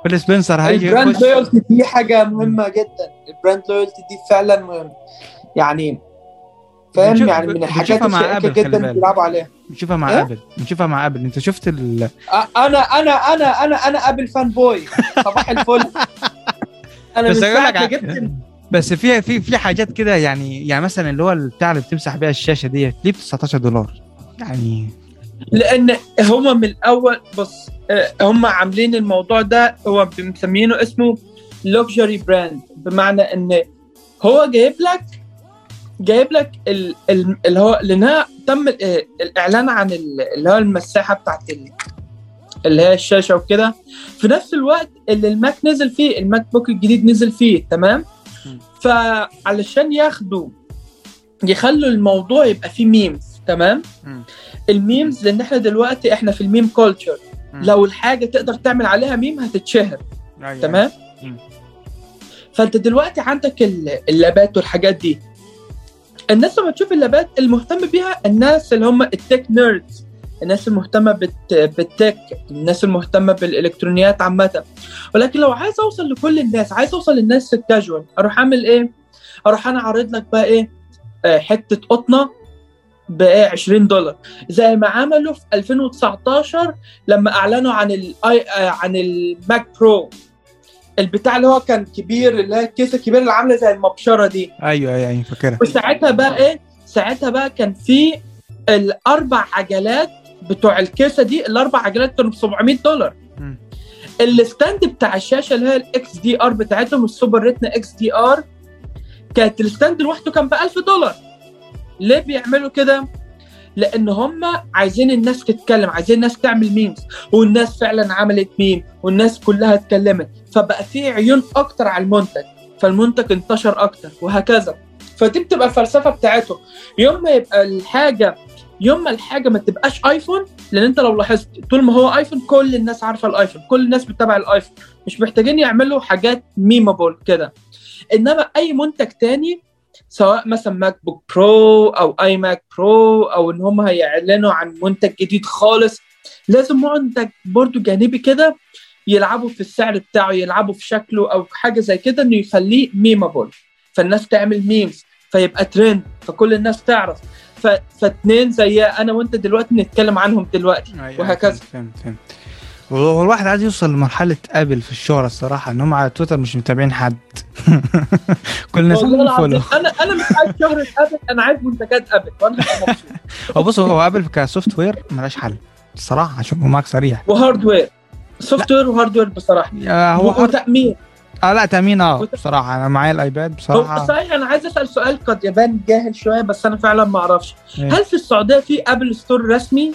Phil Spencer هيجي ال brand loyalty دي حاجة مهمة جدا. ال brand loyalty دي فعلا يعني فاهم يعني من بنشوفها الحاجات الشائكة جدا. بيلعبوا عليها. نشوفها مع إيه؟ Apple. نشوفها مع Apple. أنت شفت ال... أنا أنا أنا أنا أنا Apple fanboy. صباح الفل. أنا بس من بس في في في حاجات كده يعني يعني مثلا اللي هو البتاع اللي بتمسح بيها الشاشة ديت ليه ب 19 دولار. يعني لأن هم من الأول بص آه، هم عاملين الموضوع ده هو مسمينه اسمه luxury brand بمعنى إن هو جايب لك جايب لك ال- ال- اللي هو لأنها تم ال- الإعلان عن ال- اللي هو المساحة بتاعت ال- اللي هي الشاشة وكده. في نفس الوقت اللي ال Mac نزل فيه ال MacBook الجديد نزل فيه تمام. فعلشان ياخدوا يخلوا الموضوع يبقى فيه memes تمام. ال memes لأن إحنا دلوقتي إحنا في ال meme culture لو الحاجة تقدر تعمل عليها ميم هتتشهر تمام؟ مم. فأنت دلوقتي عندك ال- اللابات والحاجات دي. الناس لما تشوف اللابات المهتم بيها الناس اللي هم التك نيردز. الناس المهتمة بالت... بالتك الناس المهتمة بالإلكترونيات عامة. ولكن لو عايز أوصل لكل الناس عايز أوصل للناس الكاجوال أروح أعمل إيه؟ أروح أنا أعرض لك بقى إيه؟ آه، حتة قطنة ب 20 دولار. زي ما عملوا في 2019 لما أعلنوا عن ال عن ال Mac Pro البتاع اللي هو كان كبير اللي هي الكيسه الكبيره اللي عاملة زي المبشرة دي. أيوه أيوه أيوه فاكرها. وساعتها بقى إيه؟ ساعتها بقى كان في الأربع عجلات بتوع الكيسة دي الأربع عجلات كانوا ب 700 دولار. ال stand بتاع الشاشة اللي هي ال XDR بتاعتهم ال Super Retina XDR كانت ال stand لوحده كان ب 1000 دولار. ليه بيعملوا كده؟ لأن هم عايزين الناس تتكلم عايزين الناس تعمل memes والناس فعلا عملت ميم والناس كلها اتكلمت. فبقى في عيون أكتر على المنتج فالمنتج انتشر أكتر وهكذا. فدي بتبقى الفلسفة بتاعتهم يوم ما يبقى الحاجة يوم ما الحاجة ما تبقاش iPhone لأن أنت لو لاحظت طول ما هو iPhone كل الناس عارفة ال iPhone كل الناس بتتابع ال iPhone مش محتاجين يعملوا حاجات memeable كده. إنما أي منتج تاني سواء مثلا MacBook Pro أو iMac Pro أو إن هم هيعلنوا عن منتج جديد خالص لازم منتج برضو جانبي كده يلعبوا في السعر بتاعه يلعبوا في شكله أو حاجة زي كده إنه يخليه memeable فالناس تعمل memes فيبقى ترند فكل الناس تعرف. ف... فاتنين زي أنا وأنت دلوقتي نتكلم عنهم دلوقتي أيوة، وهكذا. فهمت فهمت. هو الواحد عايز يوصل لمرحلة Apple في الشهرة الصراحة إن هم على تويتر مش متابعين حد. كل الناس follow أنا أنا مش عايز شهرة Apple أنا عايز منتجات Apple وأنا مبسوط هو بص هو Apple ك software ملهاش حل الصراحة عشان اكون معاك صريح. و hardware software و hardware بصراحة. آه، هو. وتأمين. آه لا تأمين آه بصراحة. أنا معايا ال iPad هو بصراحة صحيح أنا عايز أسأل سؤال قد يبان جاهل شوية بس أنا فعلا ما أعرفش. إيه. هل في السعودية في Apple Store رسمي؟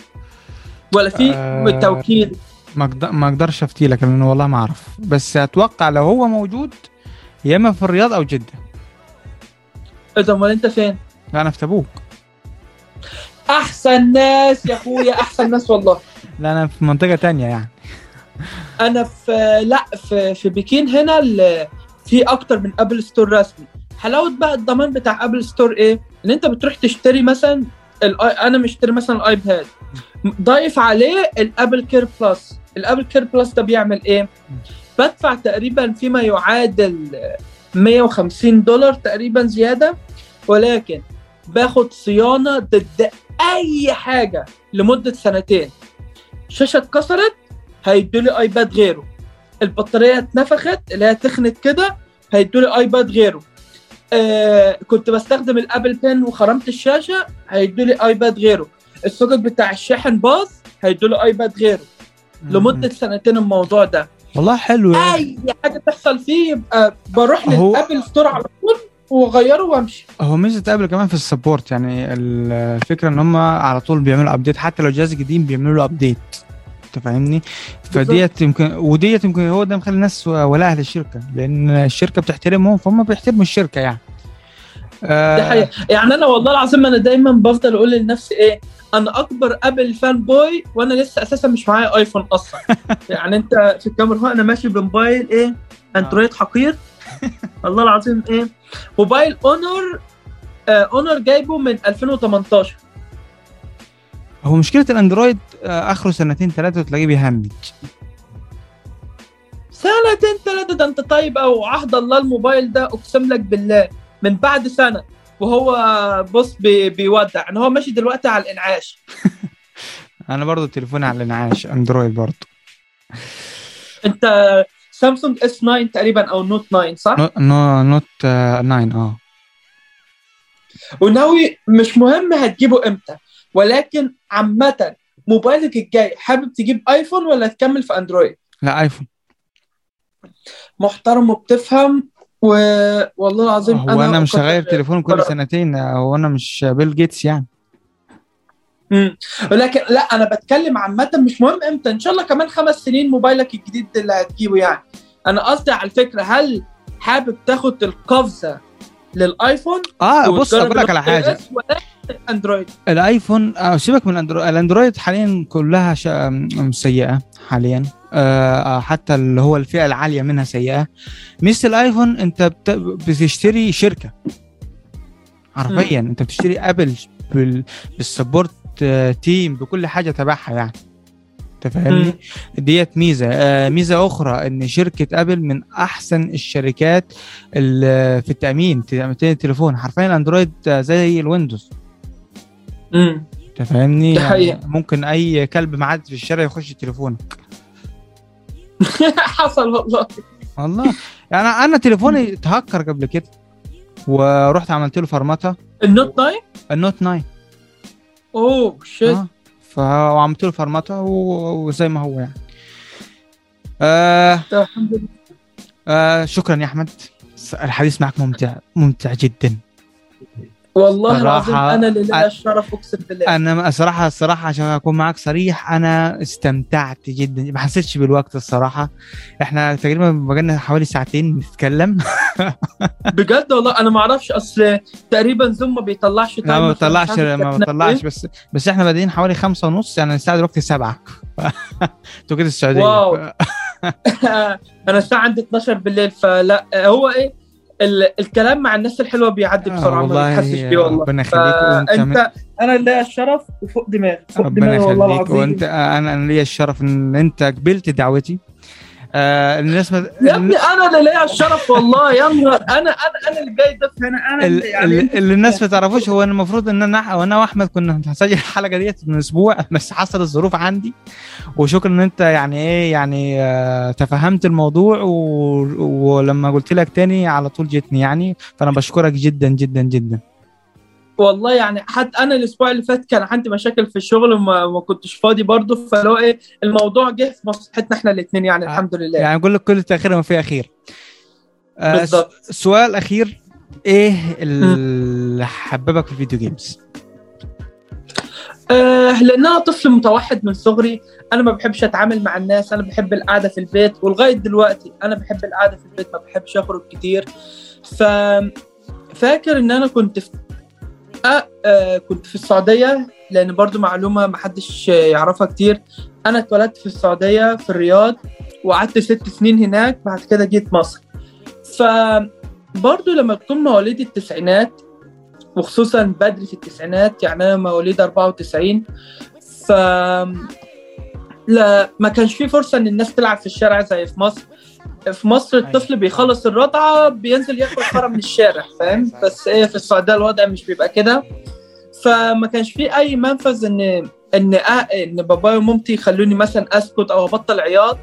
ولا في آه، توكيل؟ ما أقدرش أفتي لك لأنه والله ما أعرف. بس أتوقع لو هو موجود يا إما في الرياض أو جدة. إذا أمال أنت فين؟ لا أنا في تبوك. أحسن ناس يا أخويا أحسن ناس والله. لا أنا في منطقة تانية يعني. أنا في لا في في بكين هنا في أكتر من Apple Store رسمي. حلاوة بقى الضمان بتاع Apple Store إيه؟ إن أنت بتروح تشتري مثلا. أنا مشتري مثلا ال iPad. ضايف عليه ال AppleCare Plus ال AppleCare Plus ده بيعمل إيه؟ بدفع تقريبا فيما يعادل 150 دولار تقريبا زيادة ولكن باخد صيانة ضد أي حاجة لمدة سنتين. شاشة اتكسرت هيدوا لي iPad غيره. البطارية اتنفخت اللي هي تخنت كده هيدوا لي iPad غيره. آه كنت بستخدم ال Apple Pen وخرمت الشاشة هيدوا لي iPad غيره. ال socket بتاع الشاحن باظ هيدوا لي iPad غيره. لمدة سنتين الموضوع ده. والله حلو يعني. أي حاجة تحصل فيه يبقى بروح هو- لل Apple Store على طول واغيره وامشي. هو ميزة Apple كمان في ال support يعني ال- الفكرة إن هم على طول بيعملوا update حتى لو جهاز قديم بيعملوا له update انت فاهمني؟ فديت يمكن وديت يمكن هو ده مخلي الناس ولاها للشركه لأن الشركة بتحترمهم فهم بيحترموا الشركة يعني. آه دي حقيقة. يعني أنا والله العظيم أنا دايما بفضل أقول لنفسي إيه أنا أكبر Apple fanboy وأنا لسه أساسا مش معايا iPhone أصلا. يعني أنت في الكاميرا هو أنا ماشي بموبايل إيه Android حقير. والله العظيم إيه موبايل Honor آه Honor جايبه من 2018 هو مشكلة ال Android آه آخره سنتين ثلاثة وتلاقيه بيهمج. سنتين ثلاثة ده أنت طيب أو عهد الله الموبايل ده أقسم لك بالله من بعد سنة. وهو بص بي بيودع. يعني هو ماشي دلوقتي على الإنعاش. أنا برضو تليفوني على الإنعاش Android برضو. أنت Samsung S 9 تقريبا أو Note 9 صح؟ نو نو Note 9 آه. وناوي مش مهم هتجيبه إمتى ولكن عامة موبايلك الجاي حابب تجيب iPhone ولا تكمل في Android؟ لا iPhone محترم وبتفهم و... والله العظيم هو أنا مش أقدر- هغير تليفون كل. سنتين هو أنا مش بيل جيتس يعني مم. ولكن لا أنا بتكلم عامة مش مهم إمتى إن شاء الله كمان خمس سنين موبايلك الجديد اللي هتجيبه يعني أنا قصدي على الفكرة هل حابب تاخد القفزة لل iPhone آه بص أقول لك على حاجة ولا Android ال iPhone آه سيبك من ال Android ال Android حاليا كلها شا... م- سيئة حاليا. آه آه، حتى اللي هو الفئة العالية منها سيئة. ميزة الآيفون أنت بت... بتشتري شركة. حرفيا أنت بتشتري ابل بال... بال support آه، team بكل حاجة تبعها يعني. أنت فاهمني؟ ديت ميزة. آه ميزة أخرى إن شركة ابل من أحسن الشركات ال- في التأمين تأمين التليفون. حرفيا اندرويد زي الويندوز. امم انت فاهمني؟ دي حقيقة. ممكن أي كلب معدي في الشارع يخش تليفونك. حصل والله. والله. يعني أنا تليفوني اتهكر قبل كده. ورحت عملت له فرمته ال Note 9 ال Note 9 oh shit آه. فعملت له فرمته وزي ما هو يعني. آه. آه شكرا يا أحمد. الحديث معك ممتع ممتع جدا. والله العظيم أنا اللي لله الشرف أقسم بالله. أنا الصراحه الصراحه عشان أكون معك صريح أنا استمتعت جدا. ما حسيتش بالوقت الصراحة. إحنا تقريبا بقالنا حوالي ساعتين بنتكلم. بجد والله؟ أنا ما أعرفش أصل تقريبا زوم ما بيطلعش لا ما عارف ما بطلعش إيه. بس بس إحنا بادئين حوالي خمسة ونص يعني الساعة دلوقتي سبعة. توقيت السعودية. واو. أنا الساعة عندي 12 بالليل فلا هو إيه؟ ال- الكلام مع الناس الحلوة بيعدي آه، بسرعة والله ما بتحسش بيه والله. ربنا يخليك فأنت أنا اللي الشرف وفوق دماغي فوق ربنا دماغي والله يخليك. العظيم. وأنت أنا أنا ليا الشرف إن أنت قبلت دعوتي. آه الناس ما يا ابني أنا اللي ليا الشرف والله يا نهار. أنا أنا أنا اللي جاي ضيف هنا أنا ال- اللي يعني ال- اللي الناس ما تعرفوش هو المفروض إن أنا وأنا وأحمد كنا هنسجل الحلقة ديت من أسبوع بس حصل الظروف عندي. وشكرا إن أنت يعني إيه يعني آه تفهمت الموضوع و... ولما قلت لك تاني على طول جيتني يعني. فأنا بشكرك جدا جدا جدا. والله يعني حتى أنا الأسبوع اللي فات كان عندي مشاكل في الشغل وما ما كنتش فاضي برضه فلو إيه الموضوع جه في مصلحتنا إحنا الاثنين يعني آه، الحمد لله. يعني أقول لك كل تأخير ما فيه أخير. آه بالظبط س- سؤال أخير إيه اللي حببك في الفيديو جيمز؟ آه لأن أنا طفل متوحد من صغري أنا ما بحبش أتعامل مع الناس أنا بحب القعدة في البيت ولغاية دلوقتي أنا بحب القعدة في البيت ما بحبش أخرج كتير. ف فاكر إن أنا كنت في آه آه كنت في السعودية لأن برضو معلومة ما حدش يعرفها كتير. أنا اتولدت في السعودية في الرياض وقعدت ست سنين هناك بعد كده جيت مصر. ف برضو لما تكون مواليد التسعينات وخصوصا بدري في التسعينات يعني أنا مواليد 94 ف لا ما كانش في فرصة إن الناس تلعب في الشارع زي في مصر. في مصر الطفل بيخلص الرضعة بينزل ياكل خرا من الشارع فاهم؟ بس إيه في السعودية الوضع مش بيبقى كده. فما كانش في أي منفذ إن إن أ- إن بابايا ومامتي يخلوني مثلا أسكت أو أبطل عياط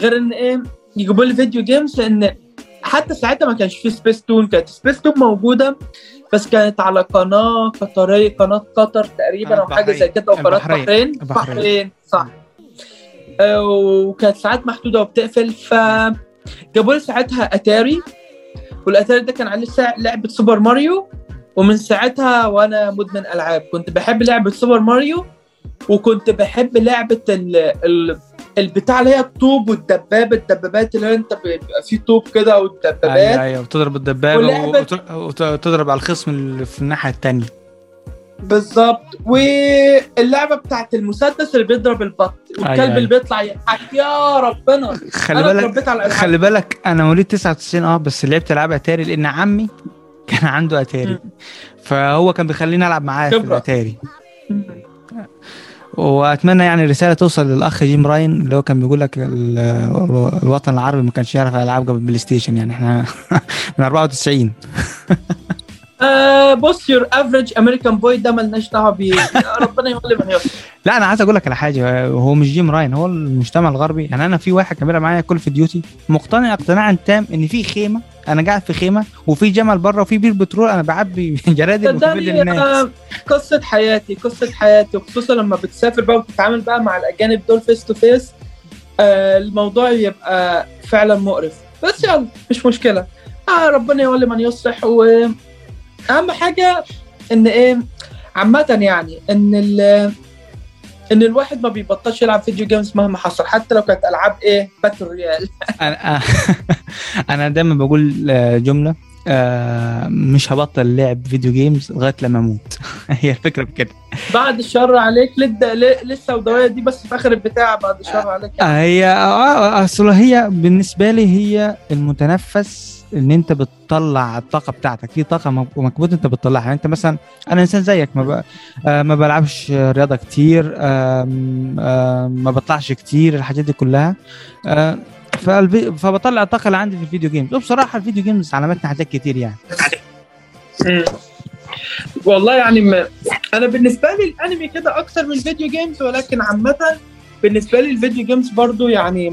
غير إن إيه يجيبوا لي video games لأن حتى ساعتها ما كانش في سبيس تون كانت سبيس تون موجودة بس كانت على قناة قطرية قناة قطر تقريبا أو حاجة زي كده أو قناه. بحرين. بحرين صح. آه، وكانت ساعات محدودة وبتقفل ف جابوا لي ساعتها أتاري والأتاري ده كان عليه لعبة سوبر ماريو ومن ساعتها وأنا مدمن ألعاب. كنت بحب لعبة سوبر ماريو وكنت بحب لعبة ال ال البتاع اللي هي الطوب والدبابه الدبابات اللي أنت بيبقى فيه طوب كده والدبابات. أيوه أيوه وتضرب الدبابة وتضرب على الخصم اللي في الناحية الثانية بالظبط واللعبة بتاعت المسدس اللي بيضرب البط والكلب أيوة. اللي بيطلع يضحك. يا ربنا. خلي بالك على خلي بالك أنا مواليد 99 آه بس لعبت العاب أتاري لأن عمي كان عنده أتاري. فهو كان بيخليني ألعب معاه في. الأتاري. وأتمنى يعني رسالة توصل للأخ جيم راين اللي هو كان بيقول لك ال- الوطن العربي ما كانش يعرف ألعاب قبل البلاي ستيشن يعني إحنا من 94 آه بص your average American boy ده ملناش دعوة بيه. ربنا يولي من لا أنا عايز أقول لك على حاجة. هو مش جيم راين هو المجتمع الغربي. يعني أنا في واحد بيلعب معايا Call of Duty مقتنع اقتناعا تام إن في خيمة. أنا قاعد في خيمة وفي جمل بره وفي بير بترول أنا بعبي جرادل الناس آه، قصة حياتي قصة حياتي وخصوصا لما بتسافر بقى وتتعامل بقى مع الأجانب دول face to face الموضوع يبقى فعلا مقرف. بس يلا مش مشكلة. آه ربنا يولي من يصلح واهم حاجة إن إيه عامة يعني إن ال إن الواحد ما بيبطلش يلعب video games مهما حصل حتى لو كانت ألعاب إيه battle royale أنا أنا دايما بقول آه، جملة آه، مش هبطل لعب video games لغاية لما أموت. هي الفكرة بكده بعد الشر عليك لسه ودوايه دي بس في آخر البتاع بعد الشر عليك آه، هي آه، أصل هي بالنسبة لي هي المتنفس إن أنت بتطلع الطاقة بتاعتك في طاقة مك- مكبوته أنت بتطلعها يعني أنت مثلا أنا إنسان زيك ما ب... آه، ما بلعبش رياضة كتير آم، آم، ما بطلعش كتير الحاجات دي كلها آه، فالفي... فبطلع الطاقة اللي عندي في ال video games وبصراحة ال video games علمتنا حاجات كتير يعني. والله يعني ما أنا بالنسبة لي الأنمي كده أكتر من ال video games ولكن عامة بالنسبة لي ال video games برضو يعني.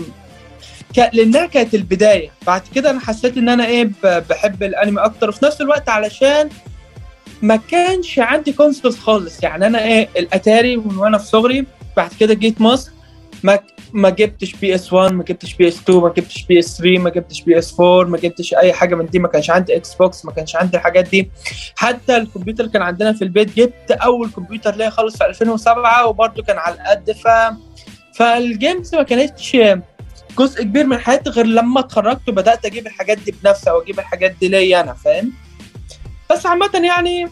لأنها كانت البداية. بعد كده أنا حسيت إن أنا إيه. بحب الأنمي أكتر. وفي نفس الوقت علشان ما كانش عندي consoles خالص. يعني أنا إيه الأتاري من وأنا في صغري بعد كده جيت مصر ما ما جبتش PS 1 ما جبتش PS 2 ما جبتش PS 3 ما جبتش PS 4 ما جبتش أي حاجة من دي. ما كانش عندي Xbox ما كانش عندي الحاجات دي. حتى الكمبيوتر كان عندنا في البيت. جبت أول كمبيوتر ليا خالص في 2007 وبرده كان على القد. ف فال games ما كانتش جزء كبير من حياتي غير لما اتخرجت وبدأت أجيب الحاجات دي بنفسي أو أجيب الحاجات دي ليا أنا فاهم؟ بس عامة يعني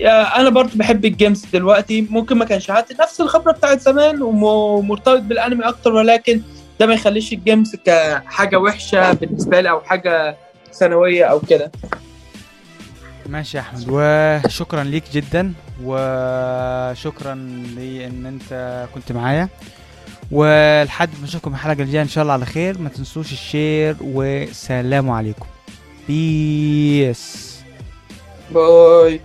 يا أنا برضو بحب ال games دلوقتي. ممكن ما كانش عندي نفس الخبرة بتاعت زمان وم- ومرتبط بالأنمي أكتر ولكن ده ما يخليش ال games كحاجة وحشة بالنسبة لي أو حاجة ثانوية أو كده. ماشي يا أحمد. وشكرا ليك جدا وشكرا لأن أنت كنت معايا. ولحد ما اشوفكم الحلقة الجاية إن شاء الله على خير. ما تنسوش ال share وسلام عليكم. peace bye